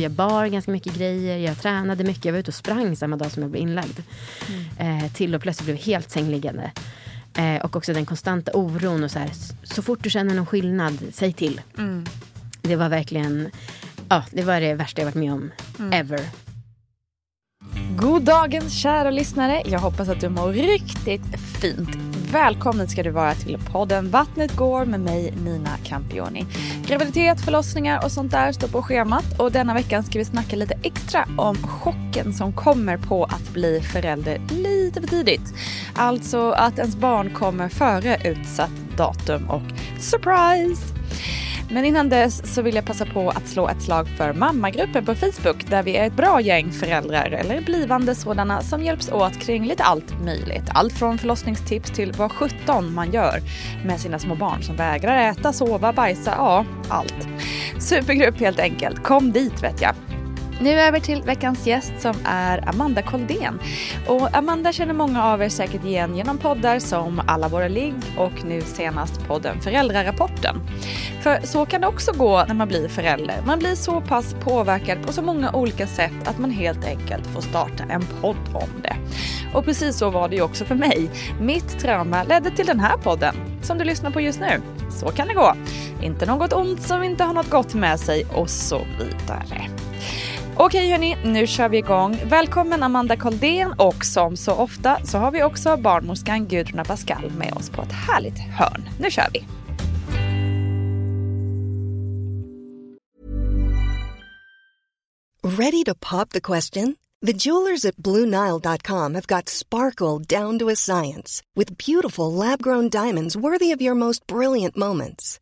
Jag bar ganska mycket grejer, jag tränade mycket. Jag var ute och sprang samma dag som jag blev inlagd. Mm. Eh, till och plötsligt blev helt sängliggande. Eh, och också den konstanta oron och så här, så fort du känner någon skillnad, säg till. Mm. Det var verkligen, ja, det var det värsta jag varit med om mm. ever. God dagen kära lyssnare. Jag hoppas att du mår riktigt fint Välkommen ska du vara till podden Vattnet går med mig Nina Campioni. Graviditet, förlossningar och sånt där står på schemat och denna veckan ska vi snacka lite extra om chocken som kommer på att bli förälder lite för tidigt. Alltså att ens barn kommer före utsatt datum och surprise! Men innan dess så vill jag passa på att slå ett slag för mammagruppen på Facebook där vi är ett bra gäng föräldrar eller blivande sådana som hjälps åt kring lite allt möjligt. Allt från förlossningstips till vad 17 man gör med sina små barn som vägrar äta, sova, bajsa, ja allt. Supergrupp helt enkelt. Kom dit vet jag. Nu över till veckans gäst som är Amanda Koldén. Och Amanda känner många av er säkert igen genom poddar som Alla våra ligg och nu senast podden Föräldrarapporten. För så kan det också gå när man blir förälder. Man blir så pass påverkad på så många olika sätt att man helt enkelt får starta en podd om det. Och precis så var det ju också för mig. Mitt trauma ledde till den här podden som du lyssnar på just nu. Så kan det gå. Inte något ont som inte har något gott med sig och så vidare. Okej hörni, nu kör vi igång. Välkommen Amanda Koldén och som så ofta så har vi också barnmorskan Gudrun Pascal med oss på ett härligt hörn. Nu kör vi! Ready to pop the question? The jewelers at BlueNile.com have got sparkle down to a science with beautiful lab-grown diamonds worthy of your most brilliant moments.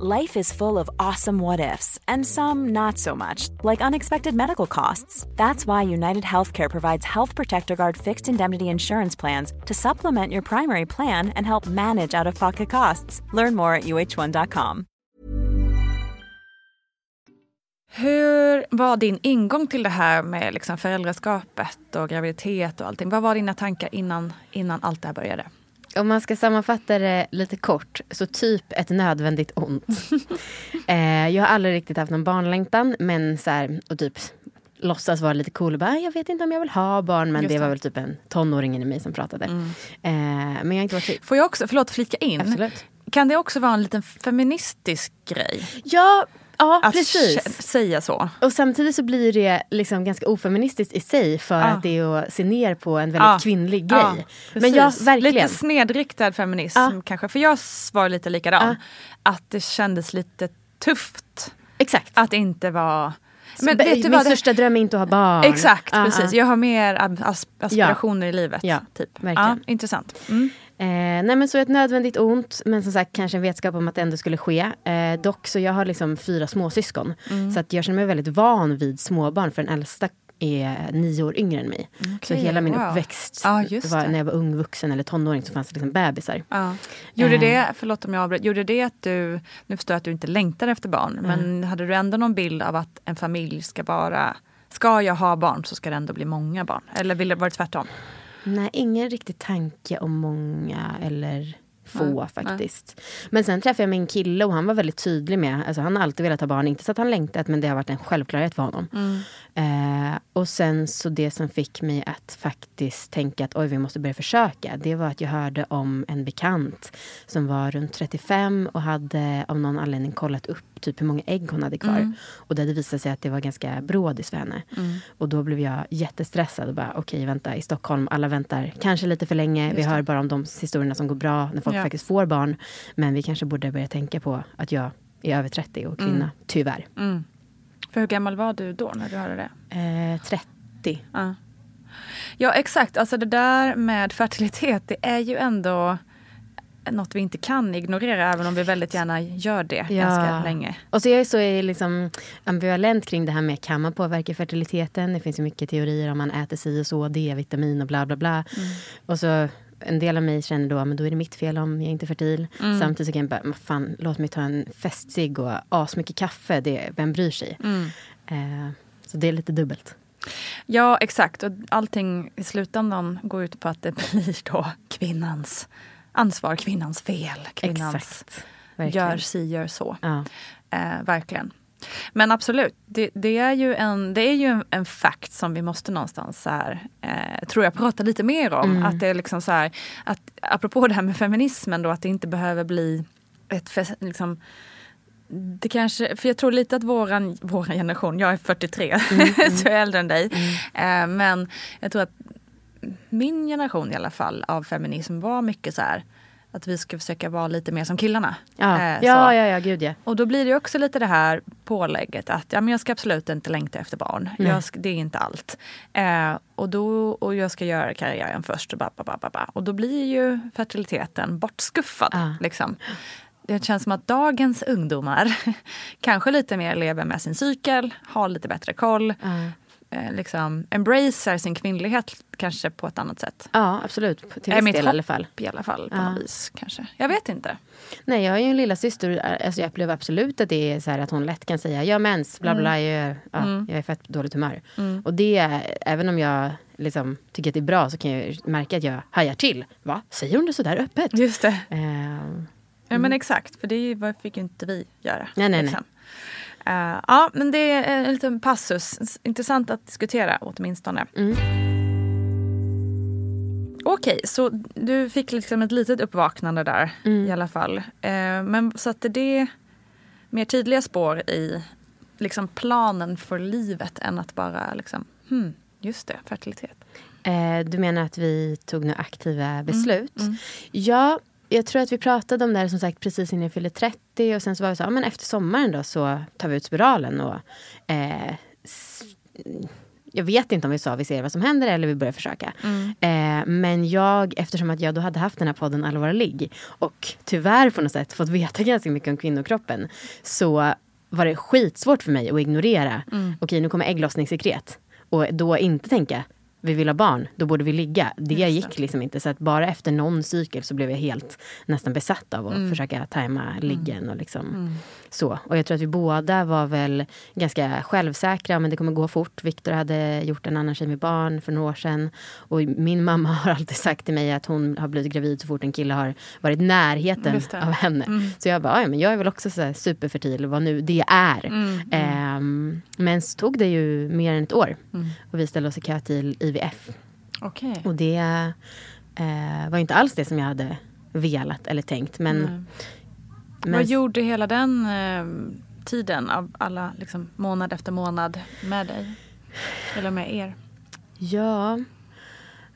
Life is full of awesome what ifs, and some not so much, like unexpected medical costs. That's why United Healthcare provides Health Protector Guard fixed indemnity insurance plans to supplement your primary plan and help manage out of pocket costs. Learn more at uh1.com. Hur var din ingång till det här med liksom föräldraskapet och graviditet och allting? Vad var dina tankar innan, innan allt det här började? Om man ska sammanfatta det lite kort, så typ ett nödvändigt ont. eh, jag har aldrig riktigt haft någon barnlängtan, men så här, och typ låtsas vara lite cool och bara, jag vet inte om jag vill ha barn, men det. det var väl typ en tonåring i mig som pratade. Mm. Eh, men jag har inte varit... Får jag också, förlåt flika in, Absolut. kan det också vara en liten feministisk grej? Ja, Ja, att precis. säga så. Och samtidigt så blir det liksom ganska ofeministiskt i sig för ja. att det är att se ner på en väldigt ja. kvinnlig grej. Ja, Men jag, verkligen. Lite snedriktad feminism kanske. För jag var lite likadan. Att det kändes lite tufft. Exakt. Att det inte vara men vet du Min vad, största dröm är inte att ha barn. Exakt, uh, precis. Jag har mer aspirationer i livet. Ja, typ. verkligen. intressant. Mm. Nej men så ett nödvändigt ont, men som sagt kanske en vetskap om att det ändå skulle ske. Eh, dock så jag har liksom fyra småsyskon. Mm. Så att jag känner mig väldigt van vid småbarn, för den äldsta är nio år yngre än mig. så Okej, hela min wow. uppväxt, just var, när jag var ung vuxen eller tonåring, så fanns det liksom bebisar. Ja. Gjorde Eh. det, förlåt om jag avbröt, gjorde det att du, nu förstår jag att du inte längtar efter barn, men hade du ändå någon bild av att en familj ska vara, ska jag ha barn så ska det ändå bli många barn? Eller vill det tvärtom? Nej, ingen riktig tanke om många eller få Nej, faktiskt. Men sen träffade jag min kille och han var väldigt tydlig med, alltså han har alltid velat ha barn, inte så att han längtat men det har varit en självklarhet för honom. Eh, och sen så det som fick mig att faktiskt tänka att oj vi måste börja försöka, det var att jag hörde om en bekant som var runt 35 och hade av någon anledning kollat upp typ hur många ägg hon hade kvar. Och det hade visat sig att det var ganska brådis för henne. Och då blev jag jättestressad och bara okej vänta i Stockholm, alla väntar kanske lite för länge. vi hör bara om de historierna som går bra när folk Ja. faktiskt får barn. Men vi kanske borde börja tänka på att jag är över 30 och kvinna, tyvärr. För hur gammal var du då när du hörde det? Eh, 30. Ja. ja exakt, alltså det där med fertilitet det är ju ändå något vi inte kan ignorera även om vi väldigt gärna gör det ganska länge. Och så jag är så liksom ambivalent kring det här med kan man påverka fertiliteten? Det finns ju mycket teorier om man äter si och så, D-vitamin och bla bla bla. Mm. Och så en del av mig känner då, men då är det mitt fel om jag inte är fertil. Mm. Samtidigt så kan jag bara, "Men fan, låt mig ta en festcigg och asmycket kaffe, det, vem bryr sig? Mm. Eh, så det är lite dubbelt. Ja exakt och allting i slutändan går ut på att det blir då kvinnans ansvar, kvinnans fel, kvinnans Exakt. Verkligen. gör si, gör så. Ja. Eh, verkligen. Men absolut, det, det är ju, en, det är ju en, en fakt som vi måste någonstans så här, eh, tror jag prata lite mer om. Att det är liksom så här, att apropå det här med feminismen då, att det inte behöver bli ett liksom, det kanske, för jag tror lite att våran, våran generation, jag är 43 så jag är äldre än dig. Eh, men jag tror att min generation i alla fall av feminism var mycket så här att vi ska försöka vara lite mer som killarna. Ja. Eh, ja, ja, ja, gud ja. Och då blir det också lite det här pålägget att ja, men jag ska absolut inte längta efter barn. Ska, det är inte allt. Eh, och, då, och jag ska göra karriären först. Och, ba, ba, ba, ba, och då blir ju fertiliteten bortskuffad. Ja. Liksom. Det känns som att dagens ungdomar kanske lite mer lever med sin cykel, har lite bättre koll. Eh, liksom embracear sin kvinnlighet kanske på ett annat sätt. Ja, absolut. Till Är viss mitt del i alla fall. I alla fall på Ja. något vis kanske. Jag vet inte. Nej, jag har ju en lilla syster. Alltså jag upplever absolut att det är så här att hon lätt kan säga jag har mens, bla bla, jag, är- ja, Mm. jag är fett dåligt humör. Och det, även om jag liksom tycker att det är bra så kan jag märka att jag hajar till. Va? Säger hon det så där öppet? Just det. Eh, Ja men exakt, för det fick ju inte vi göra. Nej, nej, liksom. Eh, ja, men det är en liten passus. Intressant att diskutera åtminstone. Mm. Okej, så du fick liksom ett litet uppvaknande där Mm. i alla fall. Eh, men satte det mer tydliga spår i liksom planen för livet än att bara liksom, hmm, just det, fertilitet. eh, du menar att vi tog några aktiva Mm, beslut? Ja, jag tror att vi pratade om det här som sagt precis innan jag fyllde 30 och sen så var vi så ja, men efter sommaren då så tar vi ut spiralen och eh, jag vet inte om vi sa vi ser vad som händer eller vi börjar försöka. Eh, men jag, eftersom att jag då hade haft den här podden Allvar och tyvärr på något sätt fått veta ganska mycket om kvinnokroppen så var det skitsvårt för mig att ignorera. Okej, nu kommer ägglossningssekret. Och då inte tänka vi vill ha barn, då borde vi ligga. Det gick liksom inte. Så att bara efter någon cykel så blev jag helt nästan besatt av att försöka tajma liggen. Och liksom så. Och jag tror att vi båda var väl ganska självsäkra. Men det kommer gå fort. Viktor hade gjort en annan tjej med barn för några år sedan. Och min mamma har alltid sagt till mig att hon har blivit gravid så fort en kille har varit i närheten av henne. Så jag bara, "Ja, men jag är väl också så här superfertil, vad nu det är. Ehm, men så tog det ju mer än ett år. Och vi ställde oss i kö till IVF. Okej. Och det eh, var inte alls det som jag hade velat eller tänkt. Men, men Vad gjorde hela den eh, tiden av alla liksom, månad efter månad med dig? Eller med er? Ja,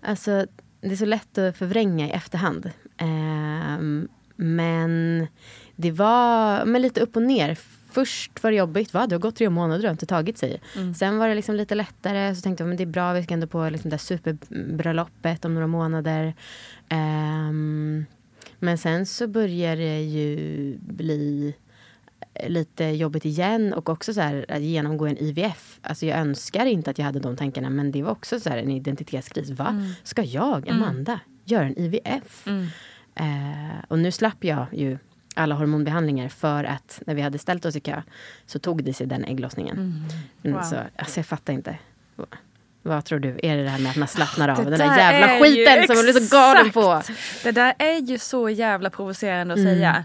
alltså det är så lätt att förvränga i efterhand. Ehm, men det var men lite upp och ner. först var det jobbigt. Va? Det har gått tre månader och har inte tagit sig. Mm. Sen var det liksom lite lättare. Så tänkte jag men det är bra, vi ska ändå på liksom det där superbröllopet om några månader. Ehm, men sen så börjar det ju bli lite jobbigt igen och också så här att genomgå en IVF. Alltså jag önskar inte att jag hade de tankarna men det var också så här en identitetskris. Va? Ska jag, Amanda, göra en IVF? Eh, och nu slapp jag ju alla hormonbehandlingar för att när vi hade ställt oss i kö så tog det sig den ägglossningen. Mm, Wow. Så, alltså jag fattar inte. Vad- tror du? Är det det här med att man slappnar av? Det Den där där jävla skiten som man blir så galen på. Det där är ju så jävla provocerande att säga.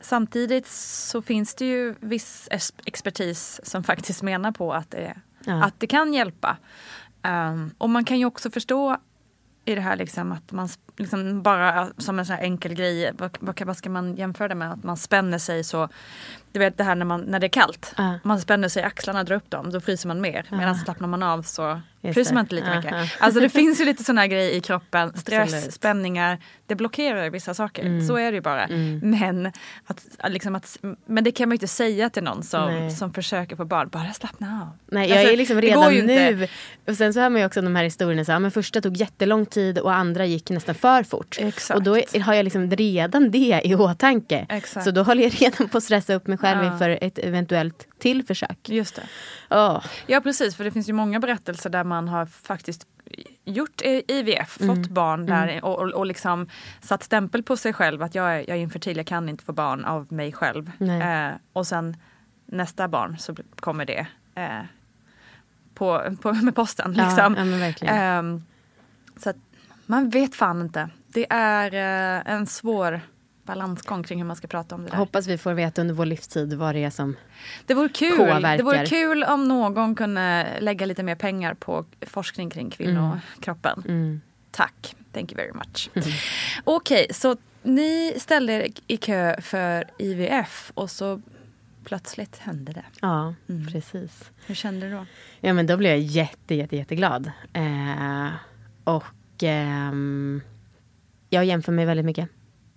Samtidigt så finns det ju viss expertis som faktiskt menar på att det, Ja. att det kan hjälpa. Um, och man kan ju också förstå i det här liksom att man liksom bara som en sån här enkel grej, vad, vad, ska man jämföra det med? Att man spänner sig så, du vet det här när, man, när det är kallt. Ja. Man spänner sig i axlarna, drar upp dem, då fryser man mer. Medan slappnar man av så Just man inte lika Ja, mycket. ja. Alltså det finns ju lite här grejer i kroppen, stress, Absolut. spänningar, det blockerar vissa saker. Mm. Så är det ju bara. Men, att, liksom att, men det kan man ju inte säga till någon som, Nej. som försöker få barn, bara slappna av. Nej, jag Alltså, är liksom redan nu. Och sen så hör man ju också de här historierna. Så, ja, men första tog jättelång tid och andra gick nästan för fort. Exakt. Och då är, har jag liksom redan det i åtanke. Exakt. Så då håller jag redan på att stressa upp mig själv Ja. inför ett eventuellt till försök. Just det. Åh, Ja precis, för det finns ju många berättelser där man har faktiskt gjort IVF, fått barn där och, och, och liksom satt stämpel på sig själv att jag är, jag är infertil, jag kan inte få barn av mig själv. Eh, och sen nästa barn så kommer det eh, på, på, med posten. Ja, Liksom. ja. Ehm, så att man vet fan inte. Det är eh, en svår balansgång kring hur man ska prata om det där. Hoppas vi får veta under vår livstid vad det är som... Det vore kul. påverkar. Det vore kul om någon kunde lägga lite mer pengar på forskning kring kvinnokroppen. Mm. Tack. Thank you very much. Okej, så ni ställde er i kö för IVF och så plötsligt hände det. Ja, Mm. precis. Hur kände du då? Ja men då blev jag jätte, jätte, jätteglad. Eh, och ehm, jag jämför mig väldigt mycket.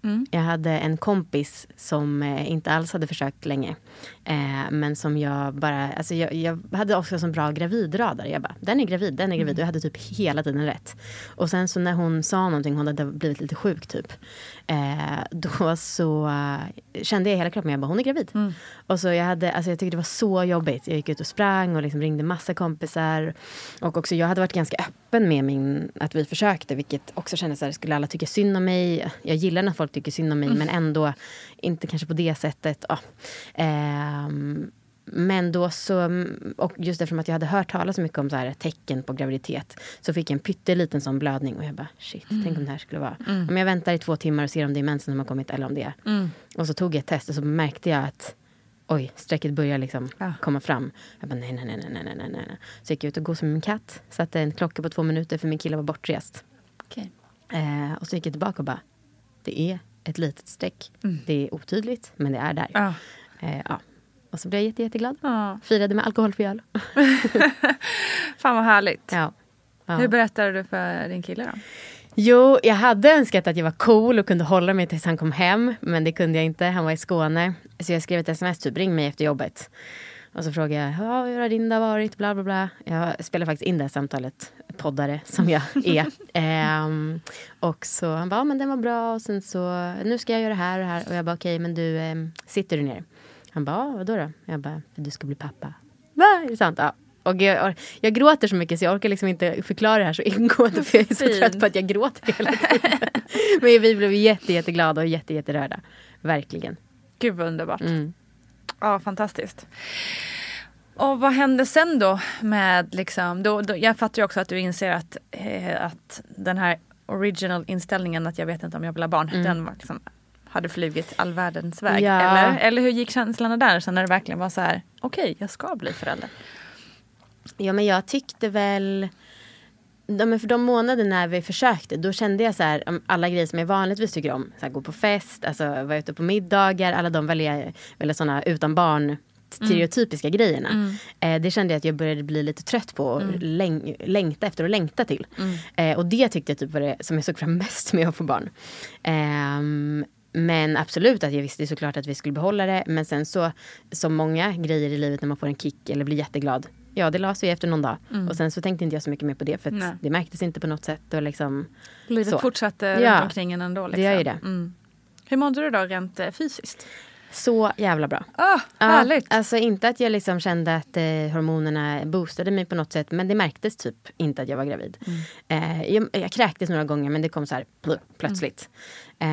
Mm. Jag hade en kompis som eh, inte alls hade försökt länge. Eh, men som jag bara, alltså jag, jag hade också så bra gravidradar. Jag bara, den är gravid, den är gravid. Och jag hade typ hela tiden rätt. Och sen så när hon sa någonting, hon hade blivit lite sjuk typ. Eh, då så eh, kände jag i hela kroppen, jag bara, hon är gravid. Och så jag hade, alltså jag tyckte det var så jobbigt. Jag gick ut och sprang och liksom ringde massa kompisar. Och också jag hade varit ganska öppen med min, att vi försökte. Vilket också kändes så här, skulle alla tycka synd om mig? Jag gillar när folk tycker synd om mig men ändå inte kanske på det sättet. Ja. Ehm, men då så, och just eftersom att jag hade hört talas så mycket om så här tecken på graviditet så fick jag en pytteliten sån blödning och jag bara shit, tänk om det här skulle vara. Om jag väntar i två timmar och ser om det är mensen som har kommit eller om det är. Och så tog jag ett test och så märkte jag att oj, strecket börjar liksom Ja. komma fram. Jag bara nej, nej, nej, nej, nej, nej, nej. Så gick jag ut och gosade med min katt. Satte en klocka på två minuter för min kille var bortrest. Okej. Eh, och så gick jag tillbaka och bara, det är ett litet streck. Det är otydligt, men det är där. Ja. Eh, ja. Och så blev jag jätte, jätteglad. Ja. Firade med alkoholfri öl. Fan vad härligt. Ja. Ja. Hur berättade du för din kille då? Jo, jag hade önskat att jag var cool och kunde hålla mig tills han kom hem. Men det kunde jag inte. Han var i Skåne. Så jag skrev ett sms, typ ring mig efter jobbet. Och så frågade jag, ja, hur har din dag varit? Bla, bla, bla. Jag spelade faktiskt in det här samtalet, poddare som jag är. Ehm, och så han bara, ja, men den var bra. Och sen så, nu ska jag göra det här och det här. Och jag bara, okej, men du, ehm, sitter du ner? Han bara, ja, vadå då? Jag bara, för du ska bli pappa. Va? Är det sant? Ja. Och jag, jag gråter så mycket så jag orkar liksom inte förklara det här så ingående för jag är så trött på att jag gråter hela tiden. Men vi blev jätte, jätteglada och jätte, jätterörda. Verkligen. Gud vad underbart. Mm. Ja, fantastiskt. Och vad hände sen då med liksom, då, då, jag fattar ju också att du inser att, eh, att den här original inställningen att jag vet inte om jag vill ha barn, den var liksom, hade flugit all världens väg. Ja. Eller, eller hur gick känslorna där sen när det verkligen var så här, okej jag ska bli förälder. Ja men jag tyckte väl Ja, men för de månader när vi försökte, då kände jag så här, om alla grejer som jag vanligtvis tycker om. Så här, gå på fest, alltså vara ute på middagar, alla de väldigt, väldigt sådana utan barn stereotypiska grejerna. Eh, det kände jag att jag började bli lite trött på och läng- längta efter och längta till. Eh, och det tyckte jag typ var det som jag såg fram mest med att få barn. Ehm, men absolut att jag visste såklart att vi skulle behålla det. Men sen så, som många grejer i livet när man får en kick eller blir jätteglad. Ja, det la sig efter någon dag. Och sen så tänkte inte jag så mycket mer på det för det märktes inte på något sätt. Och liksom, Livet så. fortsatte Ja, runt omkring en ändå. Liksom. det gör ju det. Mm. Hur mådde du då rent eh, fysiskt? Så jävla bra. Ja, härligt! alltså inte att jag liksom kände att eh, hormonerna boostade mig på något sätt. Men det märktes typ inte att jag var gravid. Eh, jag, jag kräktes några gånger men det kom så här pl- plötsligt. Eh,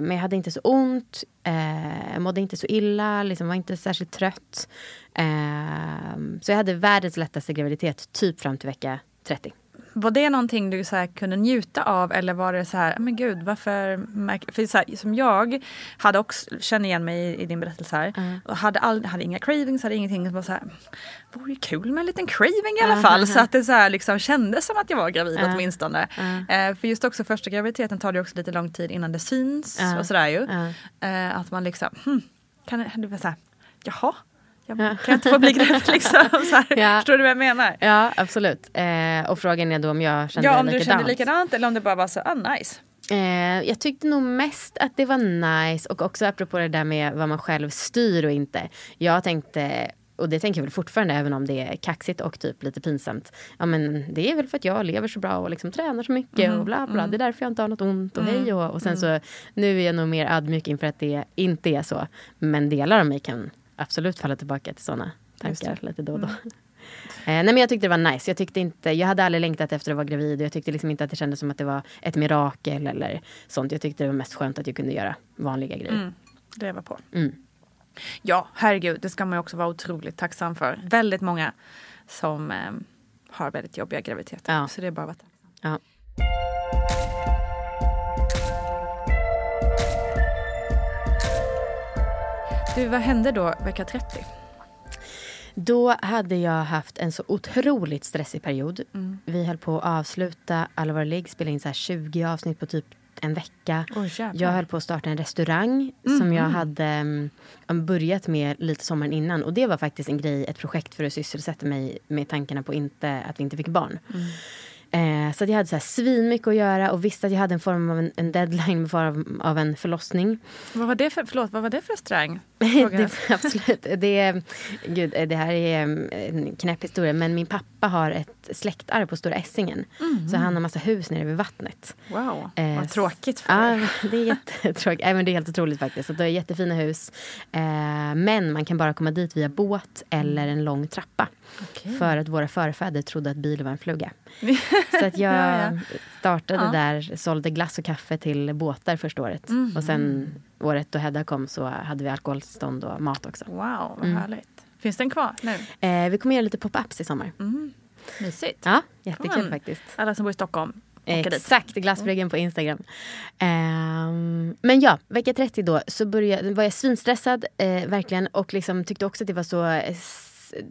men jag hade inte så ont. Eh, mådde inte så illa. Liksom var inte särskilt trött. Eh, så jag hade världens lättaste graviditet typ fram till vecka 30. Var det någonting du så kunde njuta av eller var det så här, "Ah, men gud varför märk-" För så här, som jag hade också, känner igen mig i, i din berättelse här. Och hade, all, hade inga cravings, hade ingenting. Så var så här, vore ju kul med en liten craving i alla fall. Så att det så här, liksom kändes som att jag var gravid Ja. åtminstone. Eh, för just också första graviditeten tar det också lite lång tid innan det syns och sådär ju. Eh, att man liksom, hmm, kan det, så här, jaha, jag, Ja. kan inte få bli gravid liksom? Så här, Ja. Förstår du vad jag menar? Ja, absolut. Eh, och frågan är då om jag kände Ja, om du likadant. kände likadant eller om det bara var så, ah nice. Eh, jag tyckte nog mest att det var nice och också apropå det där med vad man själv styr och inte. Jag tänkte, och det tänker jag väl fortfarande även om det är kaxigt och typ lite pinsamt. Ja men det är väl för att jag lever så bra och liksom tränar så mycket och bla bla. Det är därför jag inte har något ont och hej och, och sen så nu är jag nog mer ödmjuk inför att det inte är så. Men delar av mig kan absolut falla tillbaka till sådana tankar lite då och då. Eh, nej men jag tyckte det var nice. Jag, tyckte inte, jag hade aldrig längtat efter att vara gravid och jag tyckte liksom inte att det kändes som att det var ett mirakel eller sånt. Jag tyckte det var mest skönt att jag kunde göra vanliga grejer. Det var på. Mm. Ja, herregud, det ska man också vara otroligt tacksam för. Väldigt många som eh, har väldigt jobbiga graviditeter. Ja. Så det är bara att vara tacksam. Ja. Du, vad hände då vecka 30? Då hade jag haft en så otroligt stressig period. Mm. Vi höll på att avsluta Allvar Ligg, spela in så här 20 avsnitt på typ en vecka. Jävlar. jag höll på att starta en restaurang som jag hade mm, börjat med lite sommaren innan. Och det var faktiskt en grej, ett projekt för att sysselsätta mig med tankarna på inte, att vi inte fick barn. Eh, så jag hade så här svinmycket att göra och visste att jag hade en form av en, en deadline med form av en förlossning. Vad var det för, förlåt, vad var det för restaurang? Det, absolut. Det, är- gud, det här är mm, en knäpp historia. Men min pappa har ett släktarv på Stora Essingen. Så han har massa hus nere vid vattnet. Wow, Eh, vad tråkigt för Ja, er. det är jättetråkigt. Men det är helt otroligt faktiskt. Så det är jättefina hus. Eh, men man kan bara komma dit via båt eller en lång trappa. För att våra förfäder trodde att bil var en fluga. Så att jag Ja, ja. startade Ja. där, sålde glass och kaffe till båtar första året. Och sen året då Hedda kom så hade vi alkoholstånd och mat också. Wow, vad härligt. Finns den kvar nu? Eh, vi kommer göra lite pop-ups i sommar. Mysigt. Ja, jättekul Mm. faktiskt. Alla som bor i Stockholm. Exakt, glassbryggen på Instagram. Ehm, men ja, vecka 30 då så började, var jag svinstressad eh, verkligen och liksom tyckte också att det var så eh,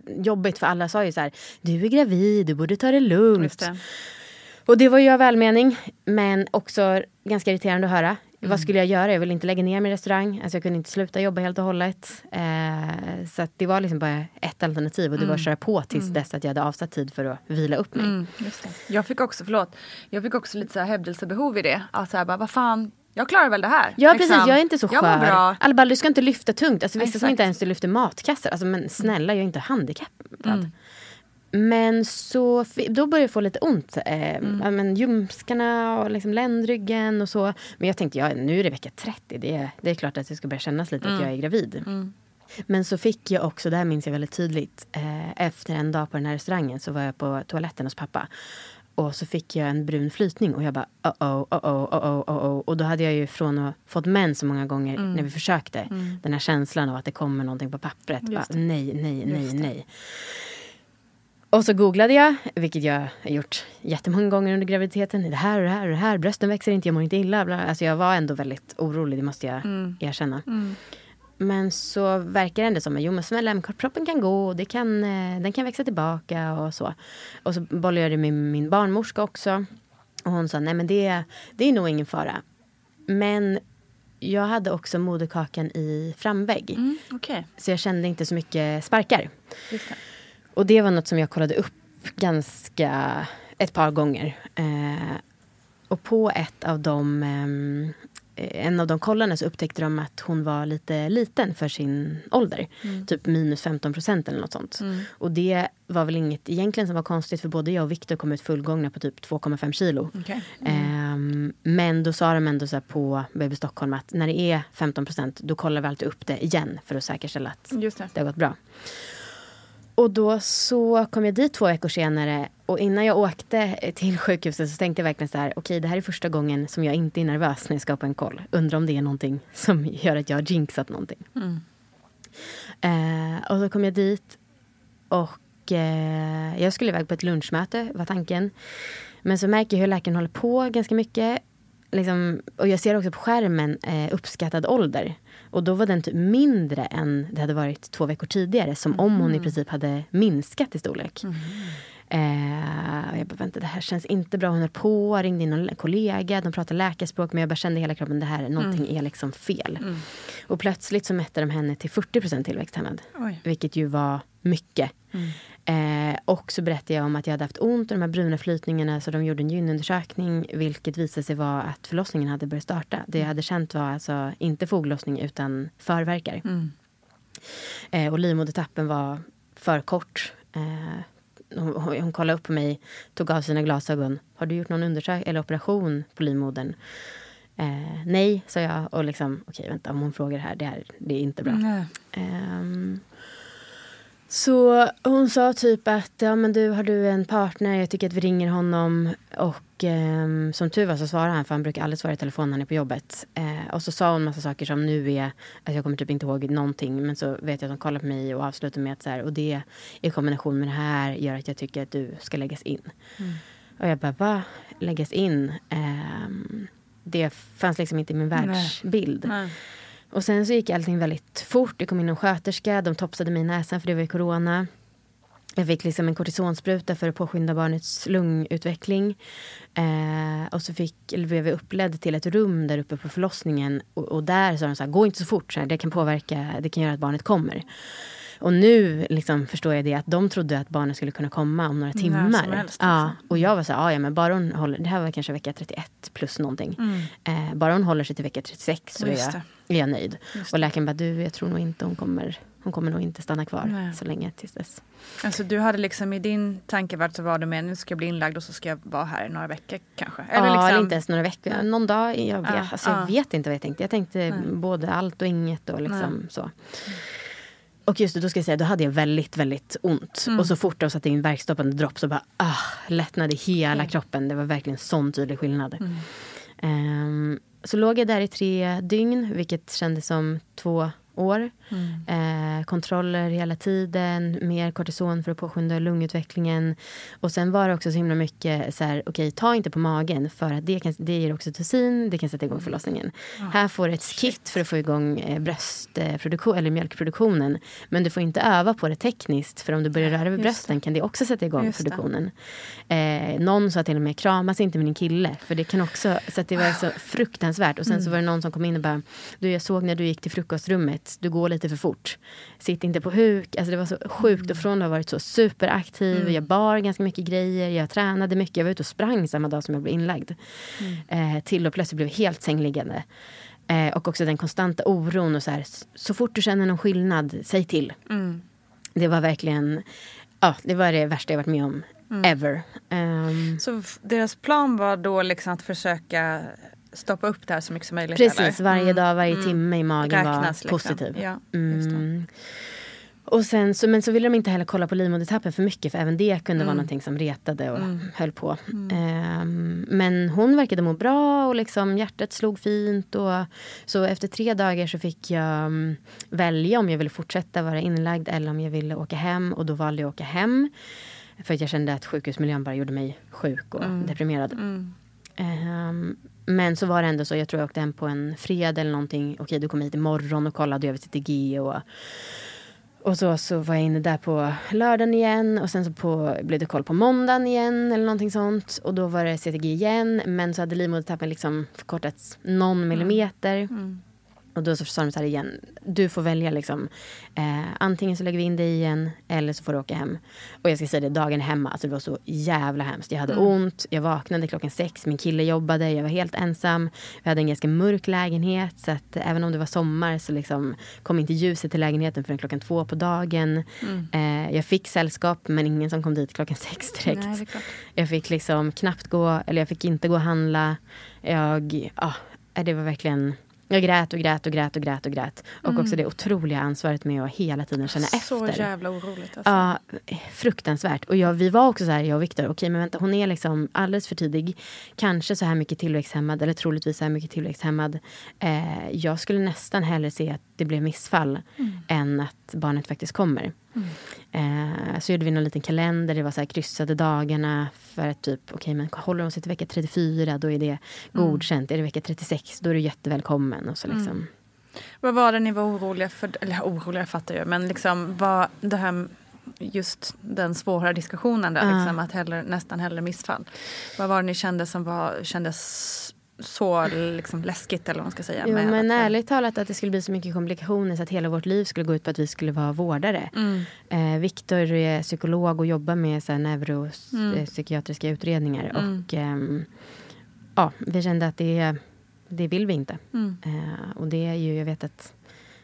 jobbigt för alla sa ju så här, du är gravid, du borde ta det lugnt. Det. Och det var ju av välmening men också ganska irriterande att höra. Mm. Vad skulle jag göra? Jag ville inte lägga ner min restaurang. Alltså jag kunde inte sluta jobba helt och hållet. Eh, så det var liksom bara ett alternativ och det var att köra på tills dess att jag hade avsatt tid för att vila upp mig. Mm. Jag fick också, förlåt, jag fick också lite så här hävdelsebehov i det. Att så här, bara, vad fan, jag klarar väl det här. Ja Liksom. precis, jag är inte så skör. bra. Alba, du ska inte lyfta tungt. Alltså, vissa som Exakt. inte ens lyfter matkassar. Alltså, men snälla, jag är inte handikappad. Men så, då började jag få lite ont. Eh, men ljumskarna och liksom ländryggen och så. Men jag tänkte, ja, nu är det vecka 30. Det är, det är klart att det ska börja kännas lite att jag är gravid. Men så fick jag också, det här minns jag väldigt tydligt. Eh, efter en dag på den här restaurangen så var jag på toaletten hos pappa. Och så fick jag en brun flytning och jag bara oh oh, oh oh, oh oh, oh oh. Och då hade jag ju från att fått mens så många gånger när vi försökte. Den här känslan av att det kommer någonting på pappret. Bara, nej, nej, nej, nej. Och så googlade jag, vilket jag har gjort jättemånga gånger under graviditeten. Det här och det här och det här. Brösten växer inte, jag mår inte illa. Bla. Alltså jag var ändå väldigt orolig, det måste jag erkänna. Men så verkar det ändå som att jo, men slemproppen kan gå det kan, eh, den kan växa tillbaka och så. Och så bollade jag det med min barnmorska också. Och hon sa nej men det, det är nog ingen fara. Men jag hade också moderkakan i framvägg. Mm, Okej, Så jag kände inte så mycket sparkar. Och det var något som jag kollade upp ganska ett par gånger. Eh, och på ett av de eh, en av de kollarna så upptäckte de att hon var lite liten för sin ålder. Typ minus 15 procent eller något sånt. Och det var väl inget egentligen som var konstigt för både jag och Viktor kom ut fullgångna på typ 2,5 kilo. Okej. Ehm, men då sa de ändå så på BB Stockholm att när det är 15 procent då kollar vi alltid upp det igen för att säkerställa att Just det. det har gått bra. Och då så kom jag dit två veckor senare och innan jag åkte till sjukhuset så tänkte jag verkligen så här, okej det här är första gången som jag inte är nervös när jag ska på en koll. Undrar om det är någonting som gör att jag har jinxat någonting. Eh, och så kom jag dit och eh, jag skulle iväg på ett lunchmöte var tanken. Men så märker jag hur läkaren håller på ganska mycket. Liksom, och jag ser också på skärmen eh, uppskattad ålder. Och då var den typ mindre än det hade varit två veckor tidigare. Som om hon i princip hade minskat i storlek. Eh, och jag bara, vänta det här känns inte bra. Hon höll på, ringde in någon kollega, de pratade läkarspråk. Men jag bara kände i hela kroppen, det här, någonting är liksom fel. Och plötsligt så mätte de henne till 40 tillväxthämmad. Oj. Vilket ju var mycket. Eh, och så berättade jag om att jag hade haft ont och de här bruna flytningarna så de gjorde en gynundersökning vilket visade sig vara att förlossningen hade börjat starta. Det jag hade känt var alltså inte foglossning utan förverkar. Eh, och livmodertappen var för kort. Eh, hon, hon, kollade upp på mig, tog av sina glasögon. Har du gjort någon undersökning eller operation på livmodern? Eh, nej, sa jag. Och liksom, okej vänta om hon frågar det här, det, här, det är inte bra. Nej. Så hon sa typ att ja, men du, har du en partner, jag tycker att vi ringer honom. Och ehm, som tur var så svarade han, för han brukar aldrig svara i telefon när han är på jobbet. Eh, och så sa hon massa saker som nu är, alltså jag kommer typ inte ihåg någonting. Men så vet jag att de kollar på mig och avslutar med att så här, och det i kombination med det här gör att jag tycker att du ska läggas in. Och jag bara, va? Läggas in? Ehm, det fanns liksom inte i min världsbild. Nej. Och sen så gick allting väldigt fort. Det kom in en sköterska, de topsade mig i näsan för det var ju corona. Jag fick liksom en kortisonspruta för att påskynda barnets lungutveckling. Eh, och så fick, eller blev jag uppledd till ett rum där uppe på förlossningen. Och, och där sa de så här, gå inte så fort, så här, det kan påverka, det kan göra att barnet kommer. Och nu liksom förstår jag det att de trodde att barnet skulle kunna komma om några timmar. helst, ja, liksom. och jag var så här, ja, men bara hon håller, det här var kanske vecka 31 plus någonting. Eh, bara hon håller sig till vecka 36 så är Just jag, det. Är jag nöjd. Och läkaren bara, du jag tror nog inte hon kommer, hon kommer nog inte stanna kvar Nej. så länge tills dess. Alltså du hade liksom i din tankevärld så var du med nu ska jag bli inlagd och så ska jag vara här i några veckor kanske. Eller ja, liksom, eller inte ens några veckor. Någon dag. Jag vet, Ja, alltså, ja. jag vet inte vad jag tänkte. Jag tänkte både allt och inget. Och liksom så. Och just det, då ska jag säga, då hade jag väldigt, väldigt ont. Mm. Och så fort de satte in verkstoppande dropp så bara ah, lättnade i hela kroppen. Det var verkligen sån tydlig skillnad. Mm. Ehm, så låg jag där i tre dygn, vilket kändes som två år. Mm. Eh, kontroller hela tiden, mer kortison för att påskynda lungutvecklingen. Och sen var det också så himla mycket så här, okej ta inte på magen för att det, kan, det ger oxytocin, det kan sätta igång förlossningen. Här får du ett kit för att få igång eh, bröstproduktion eller mjölkproduktionen. Men du får inte öva på det tekniskt för om du börjar röra vid brösten kan det också sätta igång Just produktionen. Eh, någon sa till och med kramas inte med din kille för det kan också, så det var så fruktansvärt. Och sen Mm. så var det någon som kom in och bara, du jag såg när du gick till frukostrummet, du går lite för fort. Sitt inte på huk. Alltså det var så sjukt. Mm. Och från att ha varit så superaktiv, jag bar ganska mycket grejer, jag tränade mycket, jag var ute och sprang samma dag som jag blev inlagd. Mm. Eh, till och plötsligt blev helt sängliggande. Eh, och också den konstanta oron och så här, så fort du känner någon skillnad, säg till. Mm. Det var verkligen, ja det var det värsta jag varit med om Mm. ever. Ehm, Så deras plan var då liksom att försöka stoppa upp det här så mycket som möjligt? precis, eller? varje Mm. dag, varje timme i magen var Räknas, liksom. positiv. Ja. Mm. Och sen, så, men så ville de inte heller kolla på livmodertappen för mycket för även det kunde vara Mm. någonting som retade och höll på. Ehm, men hon verkade må bra och liksom hjärtat slog fint. Och, så efter tre dagar så fick jag mm, välja om jag ville fortsätta vara inlagd eller om jag ville åka hem. Och då valde jag att åka hem. För jag kände att sjukhusmiljön bara gjorde mig sjuk och deprimerad. Mm. Ehm, men så var det ändå så, jag tror jag åkte hem på en fredag eller någonting. Okej, du kom hit imorgon och kollade över CTG och och så, så var jag inne där på lördagen igen och sen så på, blev det koll på måndagen igen eller någonting sånt. Och då var det CTG igen men så hade livmodertappen liksom förkortats någon millimeter. Och då så sa de så här igen, du får välja liksom. Eh, antingen så lägger vi in dig igen eller så får du åka hem. Och jag ska säga det, dagen hemma, alltså det var så jävla hemskt. Jag hade mm. ont, jag vaknade klockan sex, min kille jobbade, jag var helt ensam. Vi hade en ganska mörk lägenhet så att även om det var sommar så liksom kom inte ljuset till lägenheten förrän klockan två på dagen. Mm. Eh, jag fick sällskap men ingen som kom dit klockan sex direkt. Nej, jag fick liksom knappt gå, eller jag fick inte gå och handla. Jag, ja, det var verkligen jag grät och grät och grät och grät och grät. Och mm. också det otroliga ansvaret med att hela tiden känna så efter. Så jävla oroligt. Alltså. Ja, fruktansvärt. Och jag, vi var också så här, jag och Viktor, okej okay, men vänta hon är liksom alldeles för tidig. Kanske så här mycket tillväxthämmad eller troligtvis så här mycket tillväxthämmad. Eh, jag skulle nästan hellre se att det blev missfall mm. än att barnet faktiskt kommer. Mm. Eh, så gjorde vi någon liten kalender, det var så här kryssade dagarna för att typ, okej okay, men håller hon sig till vecka 34 då är det mm. godkänt. Är det vecka 36 då är du jättevälkommen. Och så liksom. Mm. Vad var det ni var oroliga för? Eller oroliga fattar jag, men liksom vad det här just den svåra diskussionen där, liksom, att hellre, nästan hellre missfall. Vad var det ni kände som var, kändes så liksom läskigt eller vad man ska säga. Jo, men att, ärligt talat att det skulle bli så mycket komplikationer så att hela vårt liv skulle gå ut på att vi skulle vara vårdare. Mm. Eh, Viktor är psykolog och jobbar med så här, neuropsykiatriska mm. utredningar. Mm. Och eh, ja, vi kände att det, det vill vi inte. Mm. Eh, och det är ju, jag vet att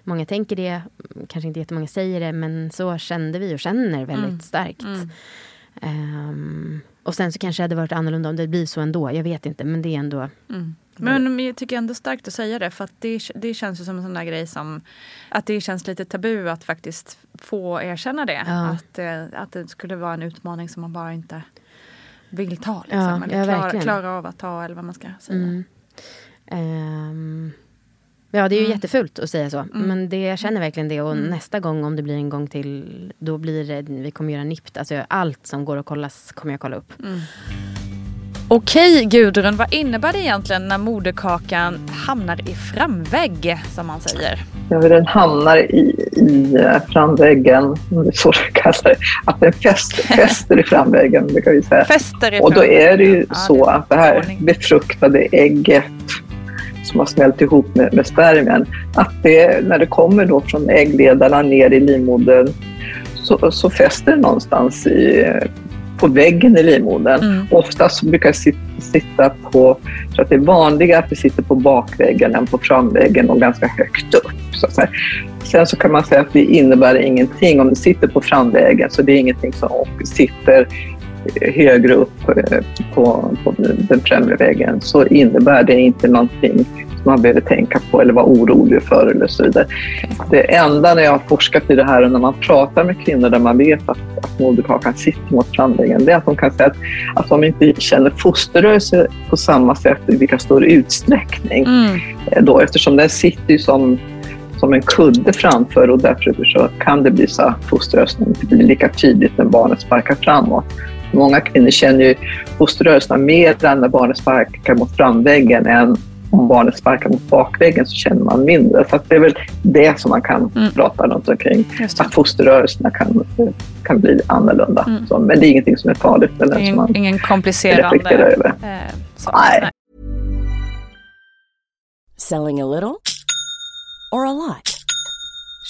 många tänker det, kanske inte jättemånga säger det, men så kände vi och känner väldigt mm. starkt. Um, och sen så kanske det hade varit annorlunda om det blir så ändå. Jag vet inte, men det är ändå... Mm. Men jag tycker ändå starkt att säga det för att det, det känns ju som en sån där grej som att det känns lite tabu att faktiskt få erkänna det. Ja. Att, eh, att det skulle vara en utmaning som man bara inte vill ta. Liksom, ja, eller klara, klara, av att ta eller vad man ska säga. Mm. Um, Ja, det är ju mm. jättefult att säga så. Mm. Men det, jag känner verkligen det. Och mm. nästa gång, om det blir en gång till, då blir det, vi kommer göra NIPT. Alltså allt som går att kollas kommer jag kolla upp. Mm. Okej Gudrun, vad innebär det egentligen när moderkakan hamnar i framvägg, som man säger? Ja, den hamnar i, i eh, framväggen, om det är så det kallas Att den fäster, fäster i framväggen, brukar vi säga. Fäster i Och då är det ju ja, så det att det här befruktade ägget som har smält ihop med, med spermien, att det, när det kommer då från äggledarna ner i livmodern så, så fäster det någonstans i, på väggen i livmodern. Mm. Oftast brukar det sitta på, så att det är vanligare att det sitter på bakväggen än på framväggen och ganska högt upp. Så Sen så kan man säga att det innebär ingenting om det sitter på framväggen, så det är ingenting som sitter högre upp eh, på, på den främre väggen så innebär det inte någonting som man behöver tänka på eller vara orolig för eller så vidare. Det enda när jag har forskat i det här och när man pratar med kvinnor där man vet att, att moderkakan sitter mot framväggen, det är att de kan säga att, att de inte känner fosterrörelse på samma sätt i lika stor utsträckning. Mm. Eh, då, eftersom den sitter ju som som en kudde framför och därför så kan det bli så att fosterrörelsen inte blir lika tydligt när barnet sparkar framåt. Många kvinnor känner ju fosterrörelserna mer när barnet sparkar mot framväggen än om barnet sparkar mot bakväggen så känner man mindre. Så det är väl det som man kan mm. prata runt omkring. Att fosterrörelserna kan, kan bli annorlunda. Mm. Så, men det är ingenting som är farligt. Eller ingen, som man ingen komplicerande... Över. Eh, så, nej. nej. Selling a little or a lot?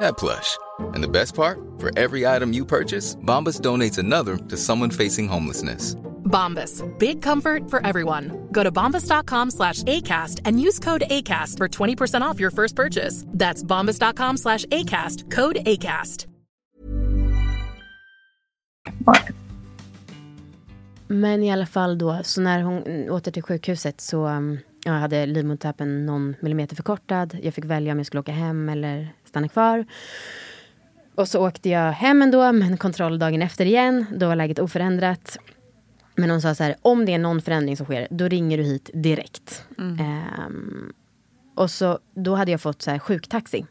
that plush. And the best part, for every item you purchase, Bombas donates another to someone facing homelessness. Bombas, big comfort for everyone. Go to bombas.com slash ACAST and use code ACAST for 20% off your first purchase. That's bombas.com slash ACAST, code ACAST. Men i alla fall då, så när hon åter till sjukhuset så um, jag hade livmodertappen någon millimeter förkortad. Jag fick välja om jag skulle åka hem eller stanna kvar. Och så åkte jag hem ändå, men kontroll dagen efter igen. Då var läget oförändrat. Men hon sa så här, om det är någon förändring som sker, då ringer du hit direkt. Mm. Um, och så, då hade jag fått så här sjuktaxi.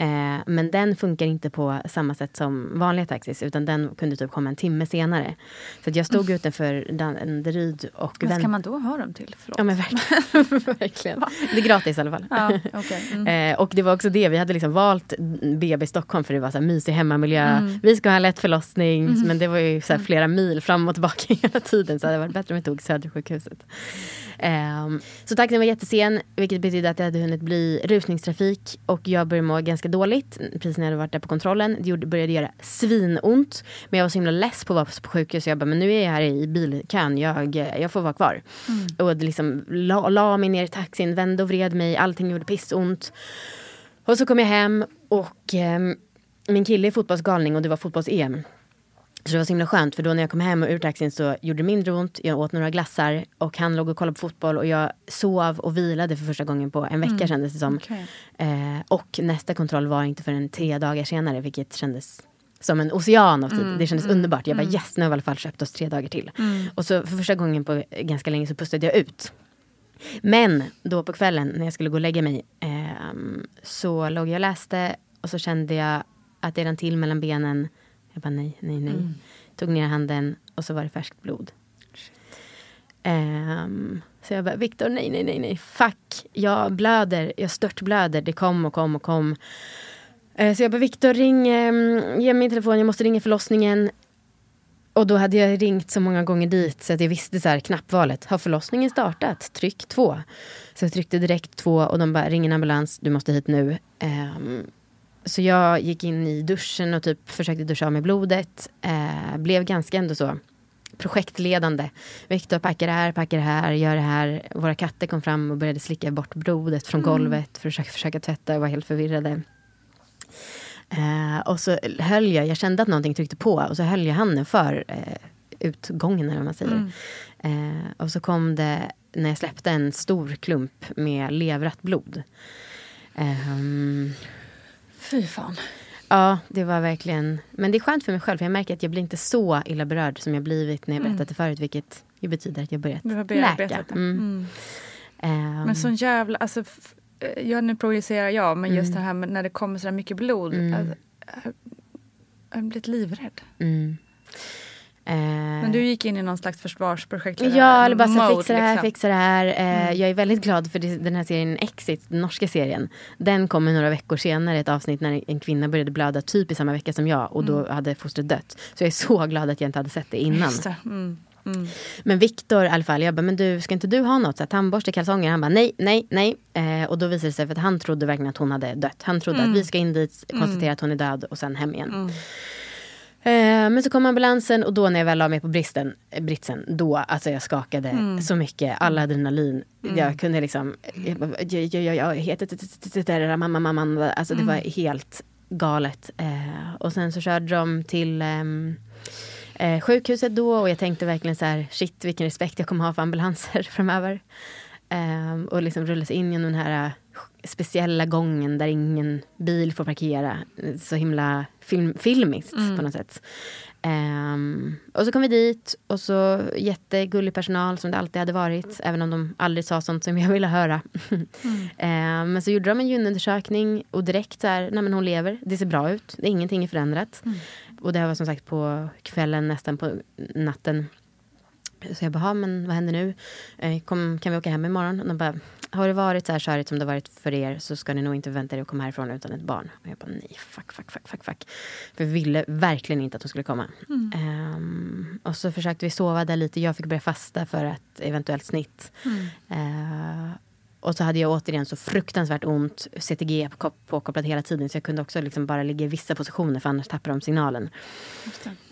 Eh, men den funkar inte på samma sätt som vanliga taxis utan den kunde typ komma en timme senare. Så jag stod mm. utanför Danderyd och... Vad ska man då ha dem till? Förlåt. Ja men verkligen. verkligen. Det är gratis i alla fall. Ja, okay. mm. eh, och det var också det, vi hade liksom valt BB Stockholm för det var så här mysig hemmamiljö. Mm. Vi ska ha en lätt förlossning. Mm. Men det var ju så flera mil fram och tillbaka hela tiden. Så det hade varit bättre om vi tog Södersjukhuset. Um, så taxin var jättesen, vilket betydde att det hade hunnit bli rusningstrafik och jag började må ganska dåligt precis när jag hade varit där på kontrollen. Det började göra svinont, men jag var så himla less på att vara på sjukhus. Så jag bara, men nu är jag här i bilkön, jag, jag får vara kvar. Mm. Och liksom la, la mig ner i taxin, vände och vred mig, allting gjorde pissont. Och så kom jag hem och um, min kille är fotbollsgalning och det var fotbolls-EM. Så det var så himla skönt för då när jag kom hem och ur taxin så gjorde det mindre ont. Jag åt några glassar och han låg och kollade på fotboll och jag sov och vilade för första gången på en vecka mm. kändes det som. Okay. Eh, och nästa kontroll var inte förrän tre dagar senare vilket kändes som en ocean av tid. Mm, det kändes mm, underbart. Jag bara mm. yes, nu har vi i alla fall köpt oss tre dagar till. Mm. Och så för första gången på ganska länge så pustade jag ut. Men då på kvällen när jag skulle gå och lägga mig eh, så låg jag och läste och så kände jag att det rann till mellan benen jag bara nej, nej, nej. Mm. Tog ner handen och så var det färskt blod. Um, så jag bara, Viktor, nej, nej, nej, nej, fuck. Jag blöder, jag störtblöder. Det kom och kom och kom. Uh, så jag bara, Viktor, ring, um, ge mig min telefon, jag måste ringa förlossningen. Och då hade jag ringt så många gånger dit så att jag visste så här, knappvalet. Har förlossningen startat? Tryck två. Så jag tryckte direkt två och de bara, ring en ambulans, du måste hit nu. Um, så jag gick in i duschen och typ försökte duscha av mig blodet. Eh, blev ganska ändå så projektledande. Viktor, packa det här, packa det här, gör det här. Våra katter kom fram och började slicka bort blodet från mm. golvet för att försöka, försöka tvätta och var helt förvirrade. Eh, och så höll jag, jag kände att någonting tryckte på och så höll jag handen för eh, utgången eller vad man säger. Mm. Eh, och så kom det, när jag släppte en stor klump med levrat blod. Um, Fy fan. Ja, det var verkligen... Men det är skönt för mig själv, för jag märker att jag blir inte så illa berörd som jag blivit när jag berättat mm. det förut, vilket ju betyder att jag börjat läka. Mm. Um. Men sån jävla... Alltså, eh, ja, nu projicerar jag, men just mm. det här med när det kommer så mycket blod. Mm. Alltså, jag har blivit livrädd. Mm. Eh, Men du gick in i någon slags försvarsprojekt? Ja, eller bara så fixa det här, liksom. fixa det här. Eh, mm. Jag är väldigt glad för den här serien Exit, den norska serien. Den kom några veckor senare, ett avsnitt när en kvinna började blöda typ i samma vecka som jag och då mm. hade fostret dött. Så jag är så glad att jag inte hade sett det innan. Mm. Mm. Men Viktor i alla fall, jag bara, men du ska inte du ha något? Så här, tandborste, kalsonger? Han bara, nej, nej, nej. Eh, och då visade det sig, för att han trodde verkligen att hon hade dött. Han trodde att mm. vi ska in dit, konstatera mm. att hon är död och sen hem igen. Eh, men så kom ambulansen och då när jag väl la mig på bristen, eh, britsen, då alltså jag skakade mm. så mycket, all adrenalin. Mm. Jag kunde liksom, jag, jag, jag, jag heter mamma, mamma, alltså det var helt galet. Eh, och sen så körde de till eh, sjukhuset då och jag tänkte verkligen så här, shit vilken respekt jag kommer ha för ambulanser framöver. Eh, och liksom rullas in genom den här speciella gången där ingen bil får parkera. Så himla film, filmiskt mm. på något sätt. Um, och så kom vi dit och så jättegullig personal som det alltid hade varit. Även om de aldrig sa sånt som jag ville höra. mm. um, men så gjorde de en gynundersökning och direkt så här, nej men hon lever. Det ser bra ut. Det är ingenting är förändrat. Mm. Och det här var som sagt på kvällen, nästan på natten. Så jag bara, men vad händer nu? Eh, kom, kan vi åka hem imorgon? Och de bara, har det varit så här körigt som det varit för er så ska ni nog inte vänta er att komma härifrån utan ett barn. Och jag bara, nej, fuck, fuck, fuck, fuck, fuck. För vi ville verkligen inte att hon skulle komma. Mm. Um, och så försökte vi sova där lite. Jag fick börja fasta för ett eventuellt snitt. Mm. Uh, och så hade jag återigen så fruktansvärt ont, CTG påkopplat hela tiden så jag kunde också liksom bara ligga i vissa positioner för annars tappar de signalen.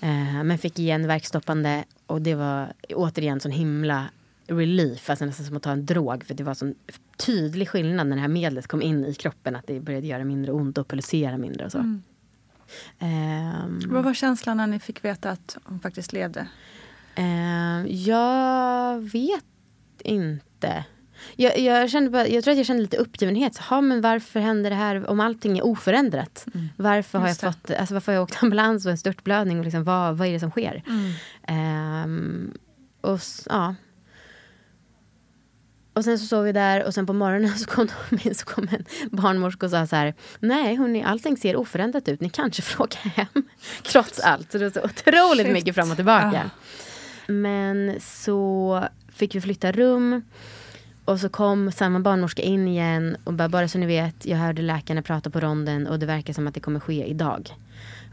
Eh, men fick igen verkstoppande och det var återigen sån himla relief, alltså nästan som att ta en drog för det var sån tydlig skillnad när det här medlet kom in i kroppen att det började göra mindre ont och pulsera mindre och så. Mm. Um, Vad var känslan när ni fick veta att hon faktiskt levde? Uh, jag vet inte. Jag, jag, kände bara, jag tror att jag kände lite uppgivenhet. Så, ha, men varför händer det här om allting är oförändrat? Mm. Varför, har jag fått, alltså, varför har jag åkt ambulans och en störtblödning? Och liksom, vad, vad är det som sker? Mm. Um, och, ja. och sen så sov vi där och sen på morgonen så kom, de, så kom en barnmorska och sa så här. Nej, hörni, allting ser oförändrat ut. Ni kanske får åka hem. Trots allt. Så det var så otroligt Shit. mycket fram och tillbaka. Ah. Men så fick vi flytta rum. Och så kom samma barnmorska in igen och bara, bara så ni vet, jag hörde läkarna prata på ronden och det verkar som att det kommer ske idag.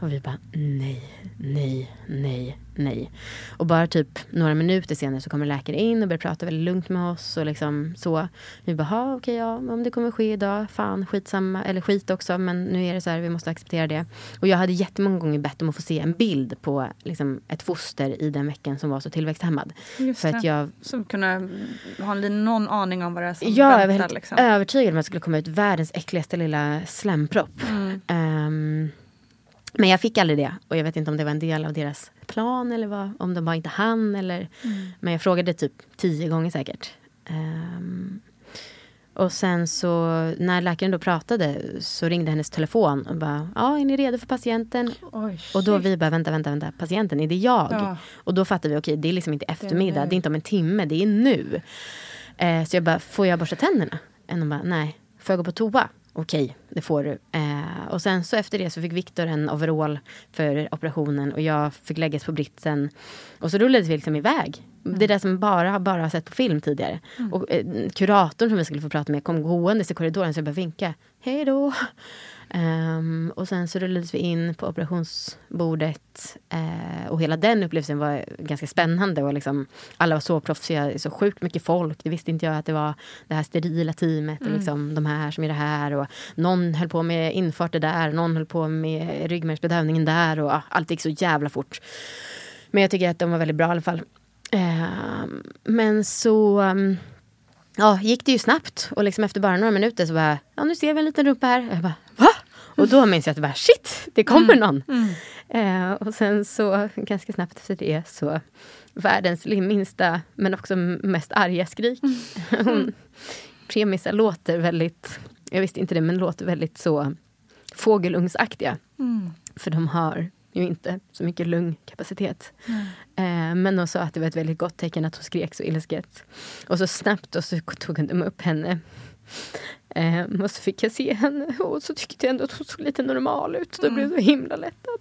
Och vi bara nej, nej, nej, nej. Och bara typ några minuter senare så kommer läkare in och börjar prata väldigt lugnt med oss och liksom så. Vi bara, okej okay, ja, om det kommer ske idag, fan skitsamma, eller skit också, men nu är det så här, vi måste acceptera det. Och jag hade jättemånga gånger bett om att få se en bild på liksom, ett foster i den veckan som var så tillväxthämmad. Just för att jag... Som kunde ha någon aning om vad det är som ja, väntar. Jag var helt liksom. övertygad om att det skulle komma ut världens äckligaste lilla slempropp. Mm. Um, men jag fick aldrig det. Och jag vet inte om det var en del av deras plan eller vad, om de bara inte hann. Eller, mm. Men jag frågade typ tio gånger säkert. Um, och sen så när läkaren då pratade så ringde hennes telefon och bara, ja är ni redo för patienten? Oj, och då vi bara, vänta, vänta, vänta, patienten, är det jag? Ja. Och då fattade vi, okej okay, det är liksom inte eftermiddag, det är, det är, inte om en timme, det är nu. Eh, så jag bara, får jag borsta tänderna? Och de bara, nej, får jag gå på toa? Okej, det får du. Eh, och sen så efter det så fick Viktor en overall för operationen och jag fick läggas på britsen. Och så rullade vi liksom iväg. Mm. Det där som bara, bara har sett på film tidigare. Mm. Och eh, kuratorn som vi skulle få prata med kom gåendes i korridoren så jag bara vinka. Hej då! Um, och sen så rullades vi in på operationsbordet. Uh, och hela den upplevelsen var ganska spännande. Och liksom, alla var så proffsiga, så sjukt mycket folk. Det visste inte jag att det var det här sterila teamet. Mm. Och liksom, de här som är det här. Och någon höll på med infarter där. Någon höll på med ryggmärgsbedövningen där. Och uh, allt gick så jävla fort. Men jag tycker att de var väldigt bra i alla fall. Uh, men så... Um, ja, gick det ju snabbt. Och liksom efter bara några minuter så bara, ja nu ser vi en liten rumpa här. Jag bara, va? Och då minns jag att bara, shit, det kommer mm. någon. Mm. Eh, och sen så ganska snabbt efter det så världens minsta men också mest arga skrik. Mm. Premissa låter väldigt, jag visste inte det, men låter väldigt så fågelungsaktiga. Mm. För de har ju inte så mycket lungkapacitet. Mm. Men de sa att det var ett väldigt gott tecken att hon skrek så ilsket. Och så snabbt och så tog de upp henne. Eh, och så fick jag se henne och så tyckte jag ändå att hon såg lite normal ut. Då mm. blev jag så himla lättad.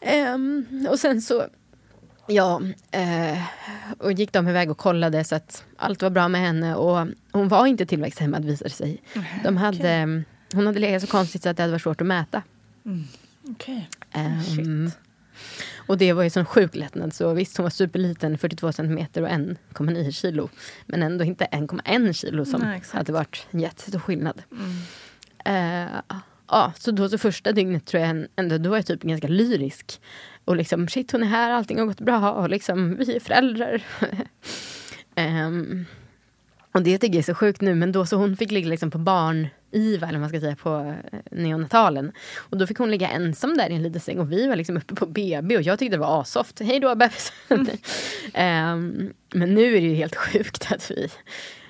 Eh, och sen så Ja, eh, och gick de iväg och kollade så att allt var bra med henne. Och hon var inte tillväxthämmad visade sig. De hade, okay. Hon hade legat så konstigt så att det hade varit svårt att mäta. Mm. Okay. Um, och det var ju sån sjuk lättnad. Så visst, hon var superliten, 42 centimeter och 1,9 kilo. Men ändå inte 1,1 kilo som Nej, hade varit en jättestor skillnad. Mm. Uh, ja, så då så första dygnet tror jag ändå, då var jag typ ganska lyrisk. Och liksom, shit hon är här, allting har gått bra och liksom, vi är föräldrar. um, Och det tycker jag är så sjukt nu, men då så hon fick ligga liksom på barn-IVA, eller vad man ska säga, på eh, neonatalen. Och då fick hon ligga ensam där i en liten säng och vi var liksom uppe på BB och jag tyckte det var asoft. Hej då bebis! um, men nu är det ju helt sjukt att vi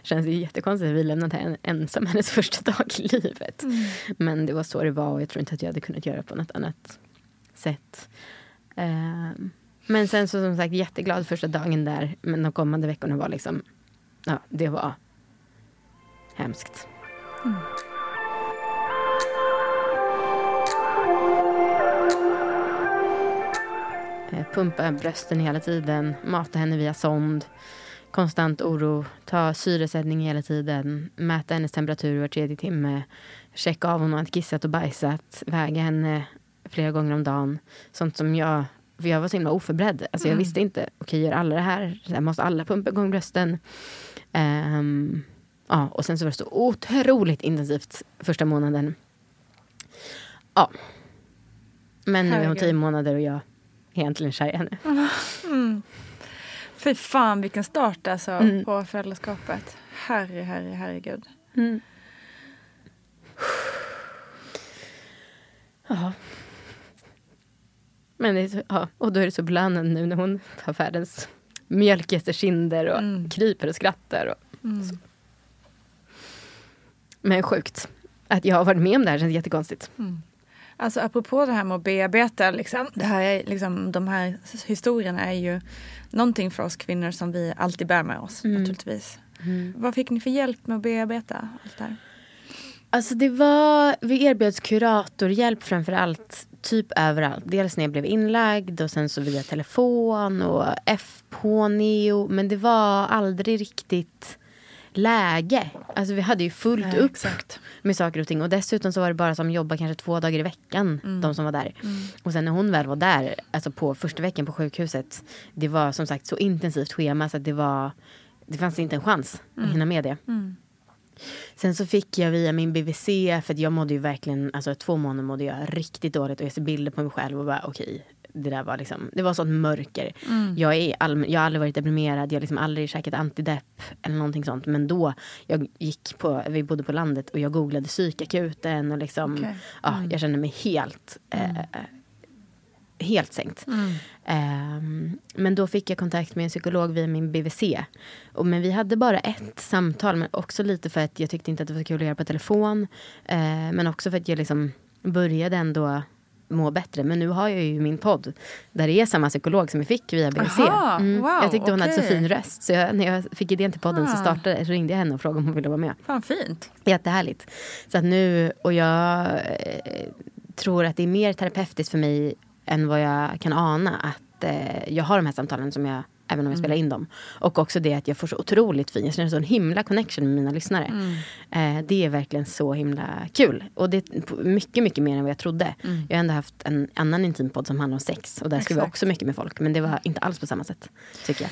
känns det jättekonstigt att vi lämnade henne ensam hennes första dag i livet. Mm. Men det var så det var och jag tror inte att jag hade kunnat göra på något annat sätt. Um, men sen så som sagt jätteglad första dagen där. Men de kommande veckorna var liksom, ja det var hemskt. Mm. Eh, pumpa brösten hela tiden, mata henne via sond. Konstant oro, ta syresättning hela tiden, mäta hennes temperatur var tredje timme, checka av om hon har kissat och bajsat, väga henne flera gånger om dagen. Sånt som jag för jag var så himla oförberedd. Alltså jag mm. visste inte, okej okay, gör alla det här måste alla pumpa igång brösten? Um, ja, och sen så var det så otroligt intensivt första månaden. Ja. Men nu är hon tio månader och jag är egentligen kär i henne. Mm. Fy fan vilken start alltså mm. på föräldraskapet. Herre, herre, herregud. Mm. Ja. Men det är så, ja, och då är det så belönande nu när hon har världens mjölkigaste kinder och mm. kryper och skrattar. Och mm. så. Men sjukt. Att jag har varit med om det här känns jättekonstigt. Mm. Alltså apropå det här med att bearbeta, liksom, det här är, liksom, de här historierna är ju någonting för oss kvinnor som vi alltid bär med oss mm. naturligtvis. Mm. Vad fick ni för hjälp med att bearbeta allt det här? Alltså det var, vi erbjöds kuratorhjälp framför allt, typ överallt. Dels när jag blev inlagd och sen så via telefon och FP, Neo. Men det var aldrig riktigt läge. Alltså vi hade ju fullt Nej, upp exakt. med saker och ting. Och dessutom så var det bara som jobba kanske två dagar i veckan. Mm. De som var där. Mm. Och sen när hon väl var där, alltså på första veckan på sjukhuset. Det var som sagt så intensivt schema så att det var, det fanns inte en chans mm. att hinna med det. Mm. Sen så fick jag via min BVC, för jag mådde ju verkligen, alltså två månader mådde jag riktigt dåligt och jag ser bilder på mig själv och bara okej, okay, det där var liksom, det var sånt mörker. Mm. Jag, är all, jag har aldrig varit deprimerad, jag har liksom aldrig käkat antidepp eller någonting sånt. Men då, jag gick på, vi bodde på landet och jag googlade psykakuten och liksom, okay. mm. ja, jag kände mig helt mm. eh, helt sänkt. Mm. Um, men då fick jag kontakt med en psykolog via min BVC. Och, men vi hade bara ett samtal, men också lite för att jag tyckte inte att det var kul att göra på telefon. Uh, men också för att jag liksom började ändå må bättre. Men nu har jag ju min podd där det är samma psykolog som jag fick via BVC. Mm. wow, jag tyckte hon okay. hade så fin röst. Så jag, när jag fick idén till podden ah. så startade, så ringde jag henne och frågade om hon ville vara med. Fan fint. Jättehärligt. Så att nu, och jag eh, tror att det är mer terapeutiskt för mig än vad jag kan ana att eh, jag har de här samtalen som jag Även om jag mm. spelar in dem. Och också det att jag får så otroligt fin, jag känner sån himla connection med mina lyssnare. Mm. Eh, det är verkligen så himla kul. Och det är mycket, mycket mer än vad jag trodde. Mm. Jag har ändå haft en annan intimpodd som handlar om sex. Och där skriver jag också mycket med folk. Men det var inte alls på samma sätt. Tycker jag.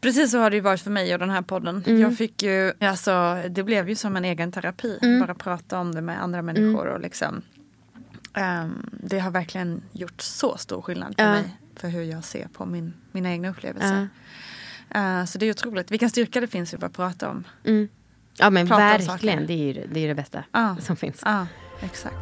Precis så har det ju varit för mig och den här podden. Mm. Jag fick ju, alltså det blev ju som en egen terapi. Mm. Bara prata om det med andra människor och liksom Um, det har verkligen gjort så stor skillnad för ja. mig. För hur jag ser på min, mina egna upplevelser. Ja. Uh, så det är otroligt. Vilken styrka det finns att bara prata om. Mm. Ja men prata verkligen. Det är ju det, är det bästa ja. som finns. Ja, exakt.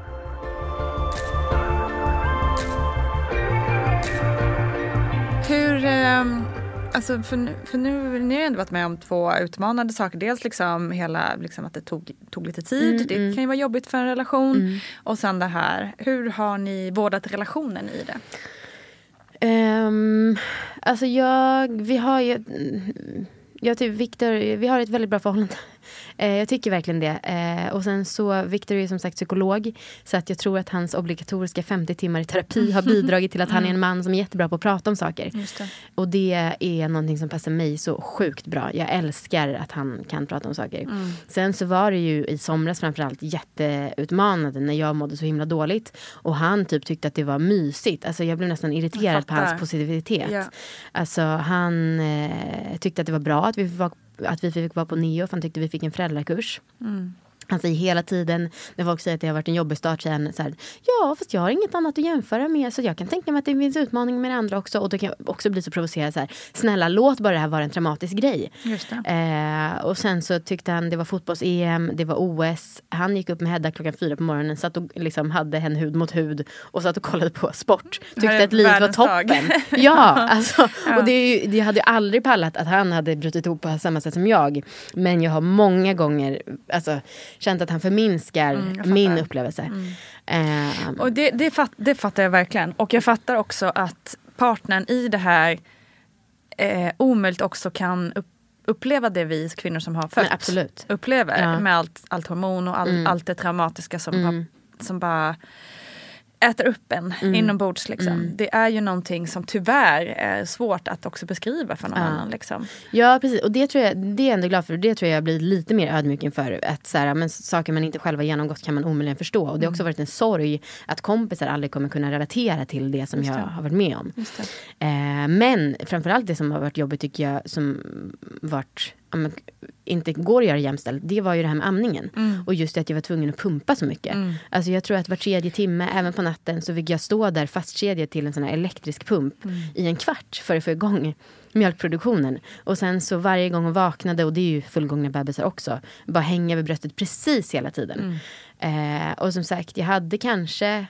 Hur... Um, Alltså för, nu, för nu, ni har ändå varit med om två utmanande saker. Dels liksom hela liksom att det tog, tog lite tid. Mm, det mm. kan ju vara jobbigt för en relation. Mm. Och sen det här, hur har ni vårdat relationen i det? Um, alltså jag, vi har ju, jag typ Victor, vi har ett väldigt bra förhållande. Eh, jag tycker verkligen det. Eh, och sen så, Victor är som sagt psykolog. Så att jag tror att hans obligatoriska 50 timmar i terapi har bidragit till att han är en mm. man som är jättebra på att prata om saker. Det. Och det är någonting som passar mig så sjukt bra. Jag älskar att han kan prata om saker. Mm. Sen så var det ju i somras framförallt jätteutmanande när jag mådde så himla dåligt. Och han typ tyckte att det var mysigt. Alltså jag blev nästan irriterad på hans positivitet. Ja. Alltså han eh, tyckte att det var bra att vi var att vi fick vara på neo för han tyckte vi fick en föräldrakurs. Mm. Han säger hela tiden, när folk säger att det har varit en jobbig start, han så här, ja fast jag har inget annat att jämföra med så jag kan tänka mig att det finns utmaningar med det andra också. Och då kan jag också bli så provocerad så här, snälla låt bara det här vara en traumatisk grej. Eh, och sen så tyckte han det var fotbolls-EM, det var OS. Han gick upp med Hedda klockan fyra på morgonen, satt och liksom hade henne hud mot hud och satt och kollade på sport. Tyckte att livet var toppen. ja, alltså, ja. och det, är ju, det hade ju aldrig pallat att han hade brutit ihop på samma sätt som jag. Men jag har många gånger, alltså känt att han förminskar mm, min upplevelse. Mm. Um. och det, det, fatt, det fattar jag verkligen. Och jag fattar också att partnern i det här eh, omöjligt också kan upp, uppleva det vi kvinnor som har fött upplever. Ja. Med allt, allt hormon och all, mm. allt det traumatiska som, mm. som bara äter upp en mm. inombords. Liksom. Mm. Det är ju någonting som tyvärr är svårt att också beskriva för någon ja. annan. Liksom. Ja precis och det tror jag, det är jag ändå glad för. Det tror jag blir lite mer ödmjuk inför. Att så här, men saker man inte själv har genomgått kan man omöjligen förstå. Och det har också mm. varit en sorg att kompisar aldrig kommer kunna relatera till det som jag har varit med om. Eh, men framförallt det som har varit jobbigt tycker jag som varit inte går att göra jämställt, det var ju det här med amningen. Mm. Och just det att jag var tvungen att pumpa så mycket. Mm. Alltså jag tror att var tredje timme, även på natten, så fick jag stå där fastkedjad till en sån här elektrisk pump mm. i en kvart för att få igång mjölkproduktionen. Och sen så varje gång hon vaknade, och det är ju fullgångna bebisar också, bara hänga vid bröstet precis hela tiden. Mm. Eh, och som sagt, jag hade kanske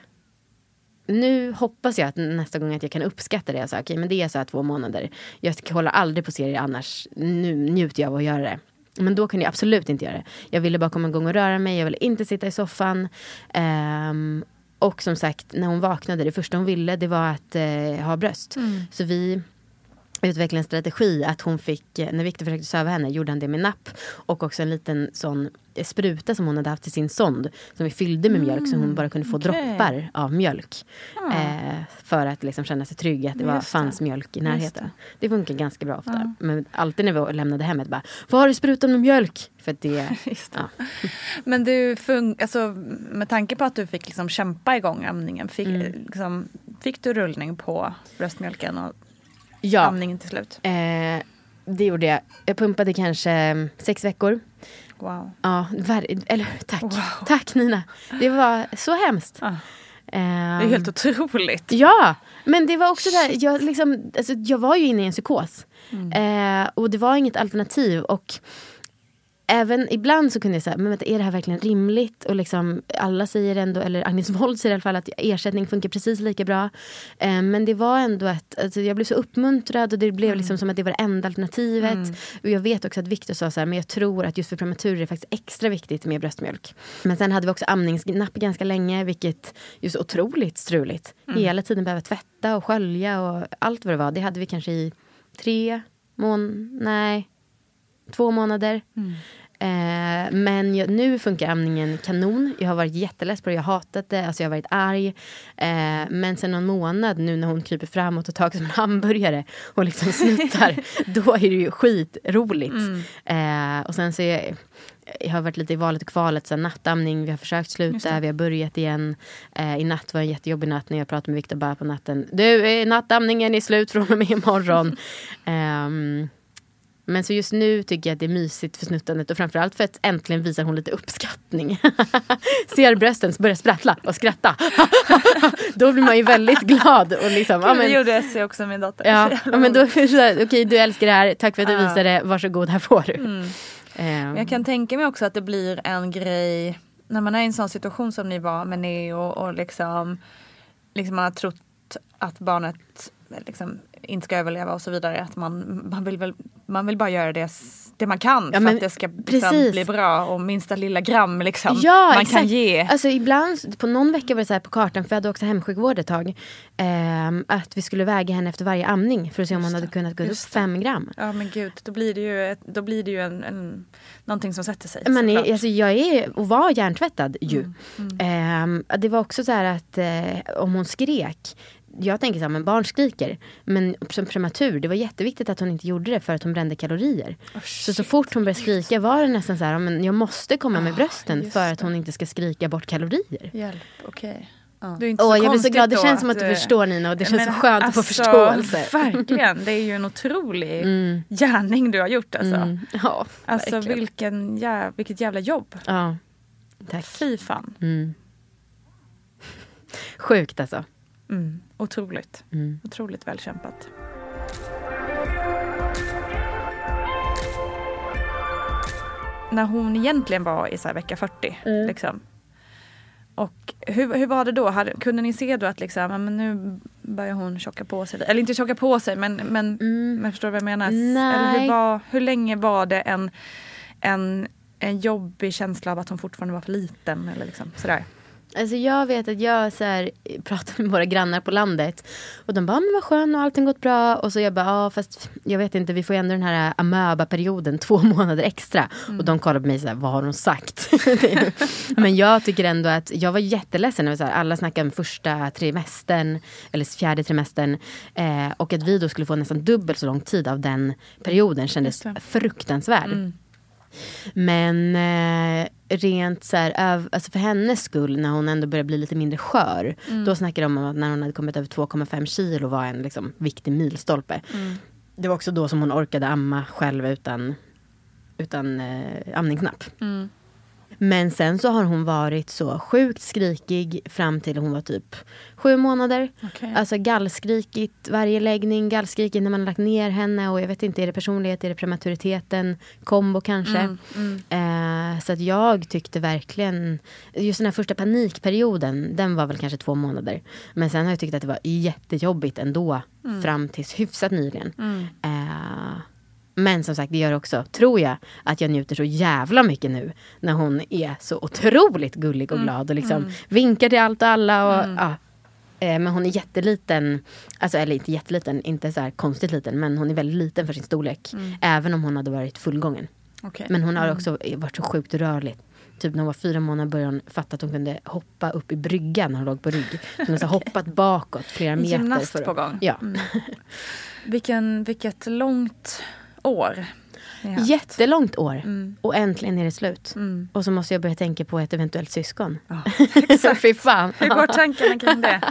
nu hoppas jag att nästa gång att jag kan uppskatta det. Alltså, okay, men det är så här två månader. Jag håller aldrig på serier annars. Nu njuter jag av att göra det. Men då kunde jag absolut inte göra det. Jag ville bara komma igång och röra mig. Jag ville inte sitta i soffan. Um, och som sagt, när hon vaknade, det första hon ville det var att uh, ha bröst. Mm. Så vi utveckla en strategi att hon fick, eh, när Victor försökte söva henne, gjorde han det med napp och också en liten sån eh, spruta som hon hade haft i sin sond som vi fyllde med mjölk så hon mm, bara kunde få okay. droppar av mjölk. Ah. Eh, för att liksom känna sig trygg att det var, fanns mjölk i närheten. Det. det. funkar ganska bra ofta. Ah. Men alltid när vi lämnade hemmet bara, var har du sprutan med mjölk? För det, det. Ja. Men du, alltså, med tanke på att du fick liksom kämpa igång amningen, fick, mm. liksom, fick du rullning på bröstmjölken? Och ja. amningen till slut? Eh, det gjorde jag. Jag pumpade kanske mm, sex veckor. Wow. Ja, eller tack. Wow. Tack Nina. Det var så hemskt. Ah. det är helt otroligt. Ja, men det var också där, jag, liksom, alltså, jag var ju inne i en psykos. Mm. Eh, och det var inget alternativ. Och även ibland så kunde jag säga, men vänta, är det här verkligen rimligt? Och liksom, alla säger ändå, eller Agnes Wold säger i alla fall att ersättning funkar precis lika bra. Eh, men det var ändå att, alltså, jag blev så uppmuntrad och det blev mm. liksom som att det var det enda alternativet. Mm. Och jag vet också att Viktor sa så här, men jag tror att just för prematurer är det faktiskt extra viktigt med bröstmjölk. Men sen hade vi också amningsnapp ganska länge, vilket just otroligt struligt. Mm. Hela tiden behöva tvätta och skölja och allt vad det var. Det hade vi kanske i tre månader, nej, två månader. Mm. Eh, men jag, nu funkar amningen kanon. Jag har varit jätteless på det, jag har hatat det, alltså jag har varit arg. Eh, men sen någon månad nu när hon kryper fram och tar tag som en hamburgare och liksom snuttar, då är det ju skitroligt. Mm. Eh, och sen så är jag har varit lite i valet och kvalet. Så nattamning, vi har försökt sluta, vi har börjat igen. Eh, I natt var en jättejobbig natt när jag pratade med Viktor bara på natten. Du, nattamningen är slut från och med imorgon. um, Men så just nu tycker jag att det är mysigt för snuttandet och framförallt för att äntligen visar hon lite uppskattning. Ser brösten börjar sprattla och skratta. då blir man ju väldigt glad. Och liksom, ja, men, det gjorde Essie också, min dotter. Ja, ja men då okej okay, du älskar det här, tack för att du visade det, varsågod här får du. Mm. Um. Jag kan tänka mig också att det blir en grej när man är i en sån situation som ni var med Neo och liksom, liksom man har trott att barnet liksom inte ska överleva och så vidare. Att man, man, vill, väl, man vill bara göra det, det man kan ja, för att det ska liksom, bli bra och minsta lilla gram liksom, ja, man exakt. kan ge. Alltså ibland, på någon vecka var det så på kartan, för jag hade också hemsjukvård ett tag, eh, att vi skulle väga henne efter varje amning för att se om hon hade kunnat gå upp fem gram. Ja men gud, då blir det ju, då blir det ju en, en, någonting som sätter sig. Men är, alltså, jag är och var hjärntvättad ju. Mm. Mm. Eh, det var också så här att eh, om hon skrek jag tänker så här, men barn skriker. Men som prematur, det var jätteviktigt att hon inte gjorde det för att hon brände kalorier. Oh, så så fort hon började skrika var det nästan så här, men jag måste komma med ah, brösten för att hon inte ska skrika bort kalorier. Hjälp, okej. Okay. Ja. Oh, jag blir så glad. Det känns som att du förstår Nina och det känns men, så skönt alltså, att få alltså, förståelse. Verkligen, det är ju en otrolig mm. gärning du har gjort alltså. Mm. Ja, alltså vilken jä vilket jävla jobb. Ja. Tack. Fy fan. Mm. Sjukt alltså. Mm. Otroligt. Mm. Otroligt välkämpat. När hon egentligen var i så vecka 40. Mm. Liksom. Och hur, hur var det då? Hade, kunde ni se då att liksom, men nu börjar hon tjocka på sig? Eller inte tjocka på sig men, men, men förstår du vad jag menar? Mm. Nej. Eller hur, var, hur länge var det en, en, en jobbig känsla av att hon fortfarande var för liten? Eller liksom, sådär. Alltså jag vet att jag så här, pratade med våra grannar på landet. Och de bara, men vad skön och allting gått bra. Och så jag bara, ja fast jag vet inte, vi får ju ändå den här amöba-perioden två månader extra. Och de kollade på mig så här, vad har hon sagt? Men jag tycker ändå att, jag var jätteledsen när så här, alla snackade om första trimestern, eller fjärde trimestern. Eh, och att vi då skulle få nästan dubbelt så lång tid av den perioden kändes fruktansvärd. Mm. Men eh, rent så här, alltså för hennes skull, när hon ändå började bli lite mindre skör. Mm. Då snackade de om att när hon hade kommit över 2,5 kilo var en liksom, viktig milstolpe. Mm. Det var också då som hon orkade amma själv utan, utan eh, amningsnapp. Mm. Men sen så har hon varit så sjukt skrikig fram till hon var typ sju månader. Okej. Alltså gallskrikigt varje läggning, gallskrikigt när man har lagt ner henne och jag vet inte, är det personlighet, är det prematuriteten, kombo kanske. Mm, mm. Eh, så att jag tyckte verkligen, just den här första panikperioden, den var väl kanske två månader. Men sen har jag tyckt att det var jättejobbigt ändå Mm. fram tills hyfsat nyligen. Mm. Eh, men som sagt, det gör också, tror jag, att jag njuter så jävla mycket nu. När hon är så otroligt gullig och Mm. glad och liksom Mm. vinkar till allt och alla. Och, Mm. ja. Eh, Men hon är jätteliten, alltså, eller inte jätteliten, inte så här konstigt liten, men hon är väldigt liten för sin storlek. Mm. Även om hon hade varit fullgången. Okej. Men hon har Mm. också varit så sjukt rörlig. Typ när hon var fyra månader började hon fatta att hon kunde hoppa upp i bryggan när hon låg på rygg. Så hon har hoppat bakåt flera meter. Gymnast för att- på gång. Ja. Mm. Vilken, vilket långt år. Jättelångt år. Mm. Och äntligen är det slut. Mm. Och så måste jag börja tänka på ett eventuellt syskon. Ja, Fy fan. Hur går tankarna kring det?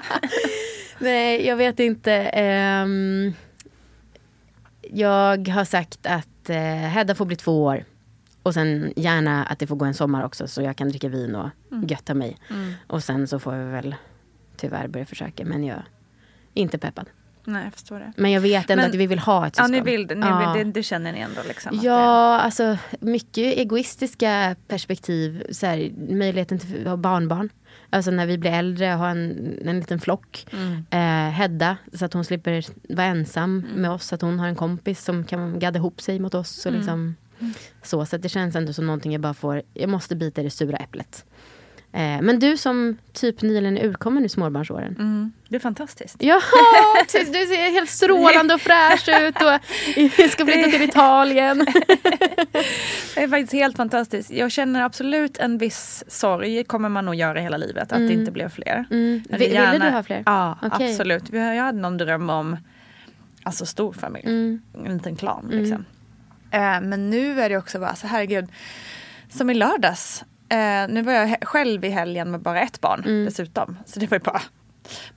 Nej, jag vet inte. Ehm, jag har sagt att uh, Hedda får bli två år. Och sen gärna att det får gå en sommar också så jag kan dricka vin och Mm. götta mig. Mm. Och sen så får vi väl tyvärr börja försöka. Men jag är inte peppad. Nej, jag förstår det. Men jag vet ändå Men- att vi vill ha ett Ja, syskon. ni vill det. Ni Ja. vill, det, det känner ni ändå liksom? Ja, alltså mycket egoistiska perspektiv. Så här, möjligheten till att ha barnbarn. Alltså när vi blir äldre, ha en, en liten flock. Mm. Eh, Hedda, så att hon slipper vara ensam Mm. med oss. Så att hon har en kompis som kan gadda ihop sig mot oss. Och Mm. liksom, så, så att det känns ändå som någonting jag bara får, jag måste bita i det sura äpplet. Eh, men du som typ nyligen är urkommen i småbarnsåren. det, mm, det är fantastiskt. Ja, du ser helt strålande och fräsch ut och ska flytta till Italien. Det är faktiskt helt fantastiskt. Jag känner absolut en viss sorg, kommer man nog göra hela livet, att det Mm. inte blev fler. Mm. Det ville gärna- du ha fler? Ja, Okej. absolut. Jag hade någon dröm om alltså stor familj. Mm. En liten klan. Mm. Liksom. Eh, men nu är det också bara så herregud. Som i lördags. Eh, nu var jag själv i helgen med bara ett barn Mm. dessutom. Så det var ju bara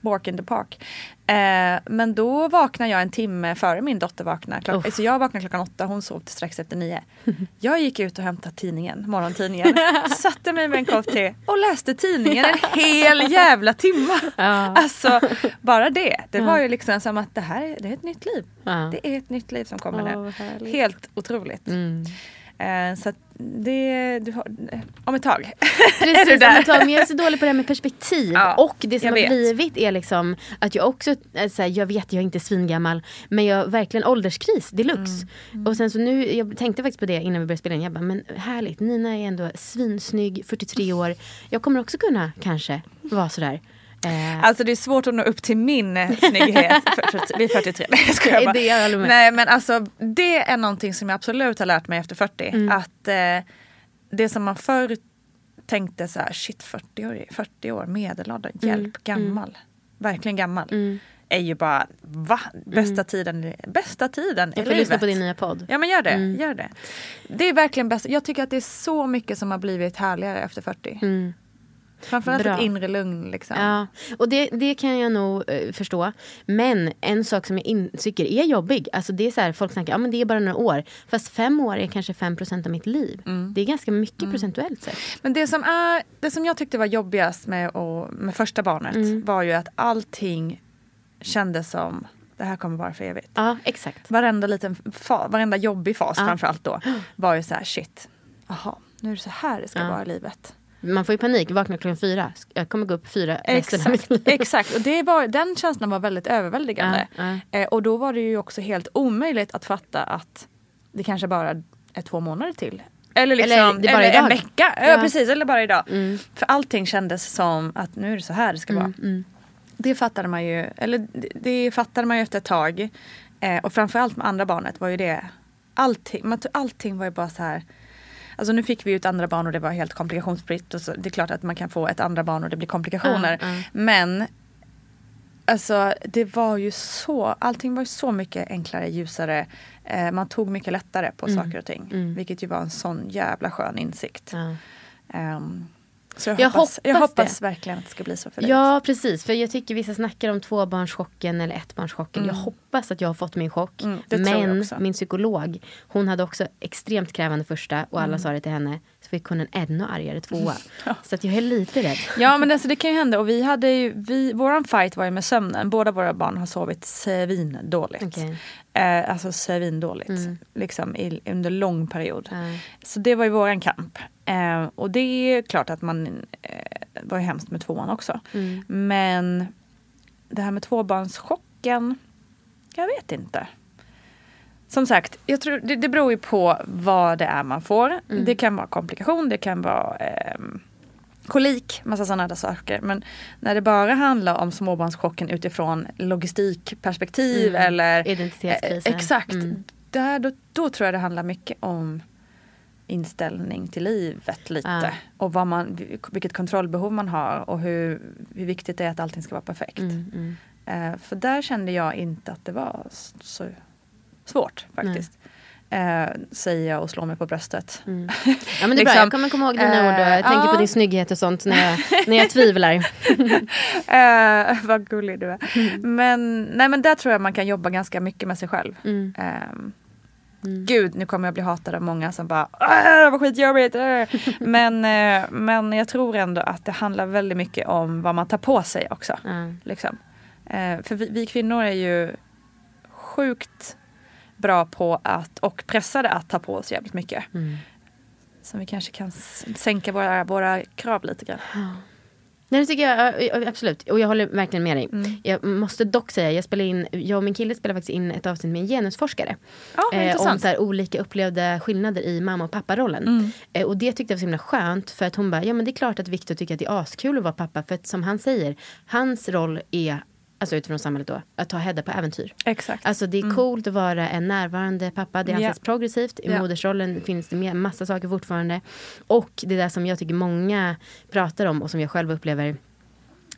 walk in the park. Eh, men då vaknade jag en timme före min dotter vaknade. Klock- Uff. så jag vaknade klockan åtta, hon sov till strax efter nio. Jag gick ut och hämtade tidningen, morgontidningen. satte mig med en kopp te och läste tidningen en hel jävla timme. Ja. Alltså bara det. Det var ju liksom som att det här är, det är ett nytt liv. Ja. Det är ett nytt liv som kommer Åh, nu. Helt otroligt. Mm. Eh, så det, du har, eh, om ett tag är du Precis, där. om ett tag, men jag är så dålig på det här med perspektiv. Ja, och det som har vet. blivit är liksom att jag också, eh, så här, jag vet jag är inte svingammal, men jag har verkligen ålderskris deluxe. Mm. Och sen så nu, jag tänkte faktiskt på det innan vi började spela in, jag bara, men härligt, Nina är ändå svinsnygg, 43 år. Jag kommer också kunna kanske vara sådär. Eh, Alltså det är svårt att nå upp till min eh, snygghet vid 43. Nej, jag skojar bara. det jag. Nej men alltså det är någonting som jag absolut har lärt mig efter 40. Mm. Att eh, det som man förr tänkte så här, shit 40 år, 40 år medelålder, hjälp, Mm, gammal. Verkligen gammal. mm. Är ju bara, va? Bästa tiden, i- bästa tiden jag får lyssna på din nya podd. Ja men gör det, Mm. gör det. Det är verkligen bäst. Jag tycker att det är så mycket som har blivit härligare efter 40. Mm. Framförallt Bra. ett inre lugn. Liksom. Ja, och det, det kan jag nog eh, förstå. Men en sak som jag in, tycker är jobbig, alltså det är så här, folk snackar ja men det är bara några år. Fast fem år är kanske fem procent av mitt liv. Det är ganska mycket procentuellt sett. Men det som, är, det som jag tyckte var jobbigast med, att, med första barnet Mm. var ju att allting kändes som det här kommer vara för evigt. Ja, exakt. Varenda, liten fa, varenda jobbig fas Ja. framförallt då var ju så här shit, jaha, nu är det så här det ska Ja. vara i livet. Man får ju panik, vakna klockan fyra. Jag kommer gå upp fyra Exakt, exakt. och det var, den känslan var väldigt överväldigande. Ja, ja. Eh, och då var det ju också helt omöjligt att fatta att det kanske bara är två månader till. Eller, liksom, Eller det bara eller en idag. vecka. Ja. Ja. precis, eller bara idag. Mm. För allting kändes som att nu är det så här det ska vara. Mm. Det fattade man ju, eller det- det fattade man ju efter ett tag. Eh, och framförallt med andra barnet var ju det, allting, man, allting var ju bara så här Alltså nu fick vi ju ett andra barn och det var helt komplikationsfritt. Och så, det är klart att man kan få ett andra barn och det blir komplikationer. Ja, ja. Men alltså det var ju så, allting var ju så mycket enklare, ljusare. Eh, man tog mycket lättare på Mm. saker och ting. Mm. Vilket ju var en sån jävla skön insikt. Ja. Så jag, Jag hoppas, jag hoppas det. verkligen att det ska bli så för dig. Ja, precis. För jag tycker vissa snackar om tvåbarnschocken eller ettbarnschocken. Mm. Jag hoppas att jag har fått min chock. Mm, Men min psykolog, hon hade också extremt krävande första och alla Mm. sa det till henne. Så fick hon en ännu argare tvåa. Så att jag är lite rädd. Ja men alltså det kan ju hända och vi hade ju, vi, våran fight var ju med sömnen. Båda våra barn har sovit svindåligt. Okej. Eh, alltså svindåligt. Mm. Liksom i, under lång period. Ja. Så det var ju våran kamp. Eh, och det är klart att man eh, var ju hemskt med tvåan också. Mm. Men det här med tvåbarnschocken, jag vet inte. Som sagt, jag tror, det, det beror ju på vad det är man får. Mm. Det kan vara komplikation, det kan vara ehm, kolik, massa sådana där saker. Men när det bara handlar om småbarnschocken utifrån logistikperspektiv Mm. eller Identitetskriser. Eh, exakt. Mm. Där, då, då tror jag det handlar mycket om inställning till livet lite. Ja. Och vad man, vilket kontrollbehov man har och hur, hur viktigt det är att allting ska vara perfekt. Mm, mm. Eh, för där kände jag inte att det var så svårt faktiskt. Eh, säger jag och slår mig på bröstet. Mm. Ja men det är bra, Liksom, jag kommer komma ihåg dina ord och jag eh, tänker ja. på din snygghet och sånt när jag, när jag tvivlar. Eh, vad gullig du är. Men, nej, men där tror jag man kan jobba ganska mycket med sig själv. Mm. Mm. Gud, nu kommer jag bli hatad av många som bara "Åh, vad skitjobbigt. äh." men, eh, men jag tror ändå att det handlar väldigt mycket om vad man tar på sig också. Liksom. Eh, för vi, vi kvinnor är ju sjukt bra på att och pressade att ta på oss jävligt mycket. Mm. Så vi kanske kan sänka våra, våra krav lite grann. Nej det tycker jag ja, ja, absolut. Och jag håller verkligen med dig. Mm. Jag måste dock säga, jag, spelar in, jag och min kille spelar faktiskt in ett avsnitt med en genusforskare. Ja, vad om så här, olika upplevda skillnader i mamma och papparollen. Mm. Eh, och det tyckte jag var så himla skönt. För att hon bara, ja men det är klart att Viktor tycker att det är askul att vara pappa. För att som han säger, hans roll är, alltså utifrån samhället då, att ta Hedda på äventyr. Exakt. Alltså det är Mm. coolt att vara en närvarande pappa. Det anses Ja. progressivt. I Ja. modersrollen finns det med massa saker fortfarande. Och det där som jag tycker många pratar om och som jag själv upplever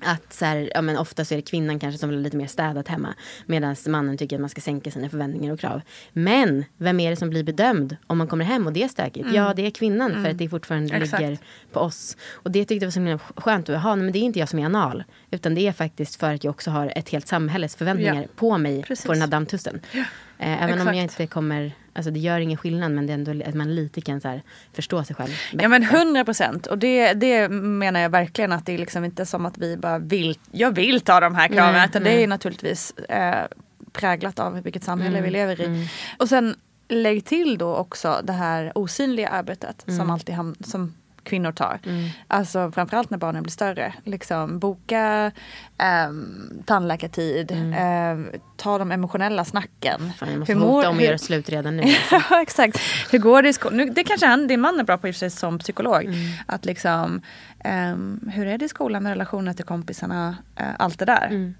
att så här, ja, men ofta så är det kvinnan kanske som vill ha lite mer städat hemma. Medan mannen tycker att man ska sänka sina förväntningar och krav. Men vem är det som blir bedömd om man kommer hem och det är stökigt? Mm. Ja det är kvinnan för Mm. att det fortfarande Exakt. ligger på oss. Och det tyckte jag var så himla skönt. Jaha, nej, men det är inte jag som är anal. Utan det är faktiskt för att jag också har ett helt samhälles förväntningar Ja. på mig Precis. på den här dammtussen. Ja. Eh, även om Exakt. jag inte kommer, alltså det gör ingen skillnad men det är ändå att man lite kan så här, förstå sig själv. Ja men hundra procent och det, det menar jag verkligen att det är liksom inte som att vi bara vill, jag vill ta de här kraven Nej, utan det nej. är naturligtvis eh, präglat av vilket samhälle Mm, vi lever i. mm. Och sen lägg till då också det här osynliga arbetet som Mm. alltid ham- som kvinnor tar. Mm. Alltså framförallt när barnen blir större. Liksom boka ehm, tandläkartid, ehm, ta de emotionella snacken. Fan, jag måste Hur mår- hota om hur- göra slut redan nu. Alltså. Ja exakt. Hur går det i skolan? Det kanske han, din man är bra på i sig som psykolog. Mm. Att liksom, ehm, hur är det i skolan med relationer till kompisarna? eh, allt det där. Mm.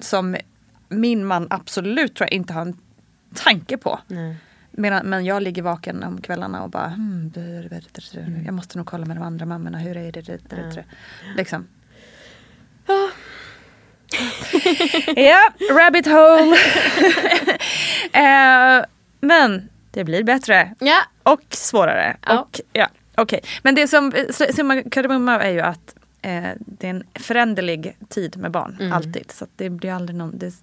Som min man absolut tror jag inte har en tanke på. Nej. Medan, men jag ligger vaken om kvällarna och bara, hmm, jag måste nog kolla med de andra mammorna, hur är det? det, det, det. Liksom. Ja, rabbit hole. eh, men det blir bättre. Ja. Och svårare. Ja. Och, ja, okej. Men det som, summa kardemumma är ju att eh, det är en föränderlig tid med barn, Mm. alltid. Så det blir aldrig någon, det,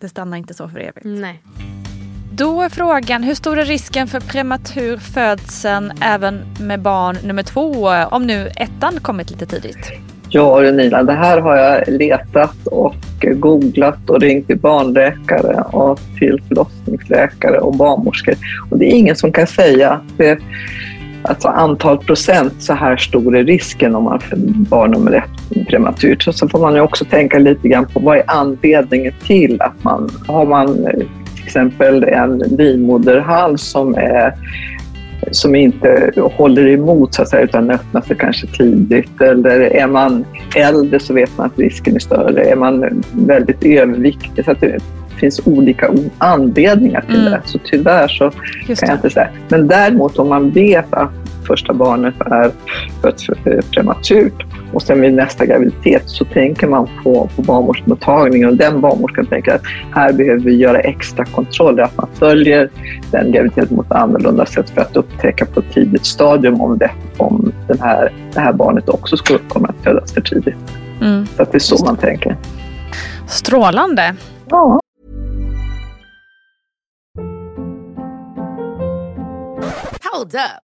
det stannar inte så för evigt. Nej. Då är frågan, hur stor är risken för prematur födseln även med barn nummer två, om nu ettan kommit lite tidigt? Ja Nina, det här har jag letat och googlat och ringt till barnläkare och till förlossningsläkare och barnmorskor. Och det är ingen som kan säga att det, alltså antal procent så här stor är risken om man får barn nummer ett prematurt. Så, så får man ju också tänka lite grann på vad är anledningen till att man har man till exempel en livmoderhals som är som inte håller emot så att säga, utan öppnar sig kanske tidigt. Eller är man äldre så vet man att risken är större. Är man väldigt överviktig så att det finns olika anledningar till Mm. det. Så tyvärr så Just kan jag inte säga. Men däremot om man vet att första barnet är fött för- prematurt och sen vid nästa graviditet så tänker man på, på barnmorskemottagningen och den barnmorskan tänker att här behöver vi göra extra kontroller, att man följer den graviditeten ett annorlunda sätt för att upptäcka på ett tidigt stadium om, det, om den här, det här barnet också skulle komma att födas för tidigt. Mm. Så att det är så man tänker. Strålande. Ja. Hold up.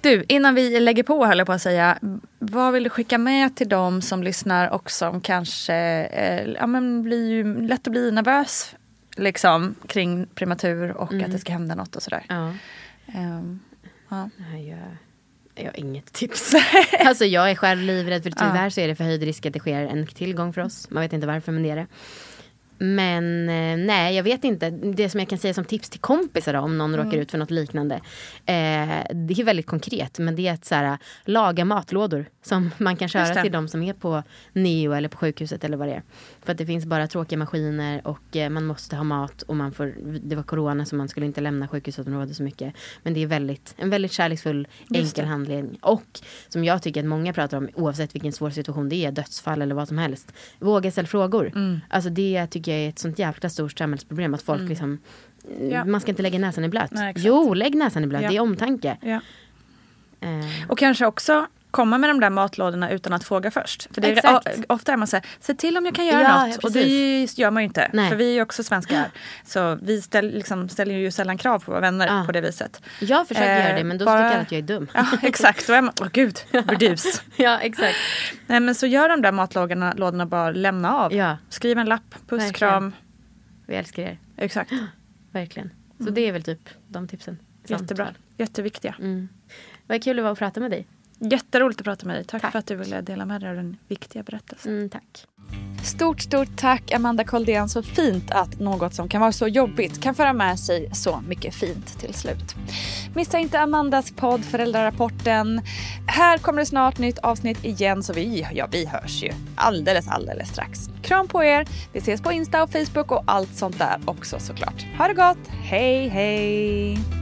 Du, innan vi lägger på höll jag på att säga, vad vill du skicka med till dem som lyssnar och som kanske eh, ja, men blir ju lätt att bli nervös liksom, kring prematur och Mm. att det ska hända något och sådär. Ja. Ehm, ja. Nej, jag, jag har inget tips. alltså jag är själv livrädd för tyvärr så är det förhöjd risk att det sker en tillgång för oss. Man vet inte varför men det är det. Men eh, nej, jag vet inte. Det som jag kan säga som tips till kompisar då, om någon Mm. råkar ut för något liknande. Eh, det är väldigt konkret, men det är att så här, laga matlådor som man kan köra till de som är på NEO eller på sjukhuset eller vad det är. För att det finns bara tråkiga maskiner och eh, man måste ha mat och man får, det var corona så man skulle inte lämna sjukhusområdet så mycket. Men det är väldigt, en väldigt kärleksfull, enkel handledning. Och som jag tycker att många pratar om, oavsett vilken svår situation det är, dödsfall eller vad som helst. Våga ställa frågor. Mm. Alltså det tycker jag är ett sånt jäkla stort samhällsproblem att folk Mm. liksom Ja. Man ska inte lägga näsan i blöt. Nej, jo, lägg näsan i blöt. Ja. Det är omtanke. Ja. Eh, Och kanske också komma med de där matlådorna utan att fråga först. För det är, Exakt. ofta är man såhär, se till om jag kan göra Ja, något. ja, och det gör man ju inte. Nej. För vi är ju också svenskar. Så vi ställ, liksom, ställer ju sällan krav på våra vänner Ja. på det viset. jag försöker Eh, göra det men då bara- tycker alla att jag är dum. Ja exakt, då är man, åh gud, burdus. ja exakt. Nej men så gör de där matlådorna lådorna bara lämna av. Ja. Skriv en lapp, puss, Verkligen. kram. Vi älskar er. Exakt. Verkligen. Så Mm. det är väl typ de tipsen. Jättebra. Jätteviktiga. Mm. Vad kul det var att prata med dig. Jätteroligt att prata med dig. Tack, tack. för att du ville dela med dig av den viktiga berättelsen. Mm, tack. Stort, stort tack Amanda Koldén. Så fint att något som kan vara så jobbigt kan föra med sig så mycket fint till slut. Missa inte Amandas podd Föräldrarapporten. Här kommer det snart nytt avsnitt igen så vi, ja, vi hörs ju alldeles, alldeles strax. Kram på er. Vi ses på Insta och Facebook och allt sånt där också såklart. Ha det gott. Hej, hej!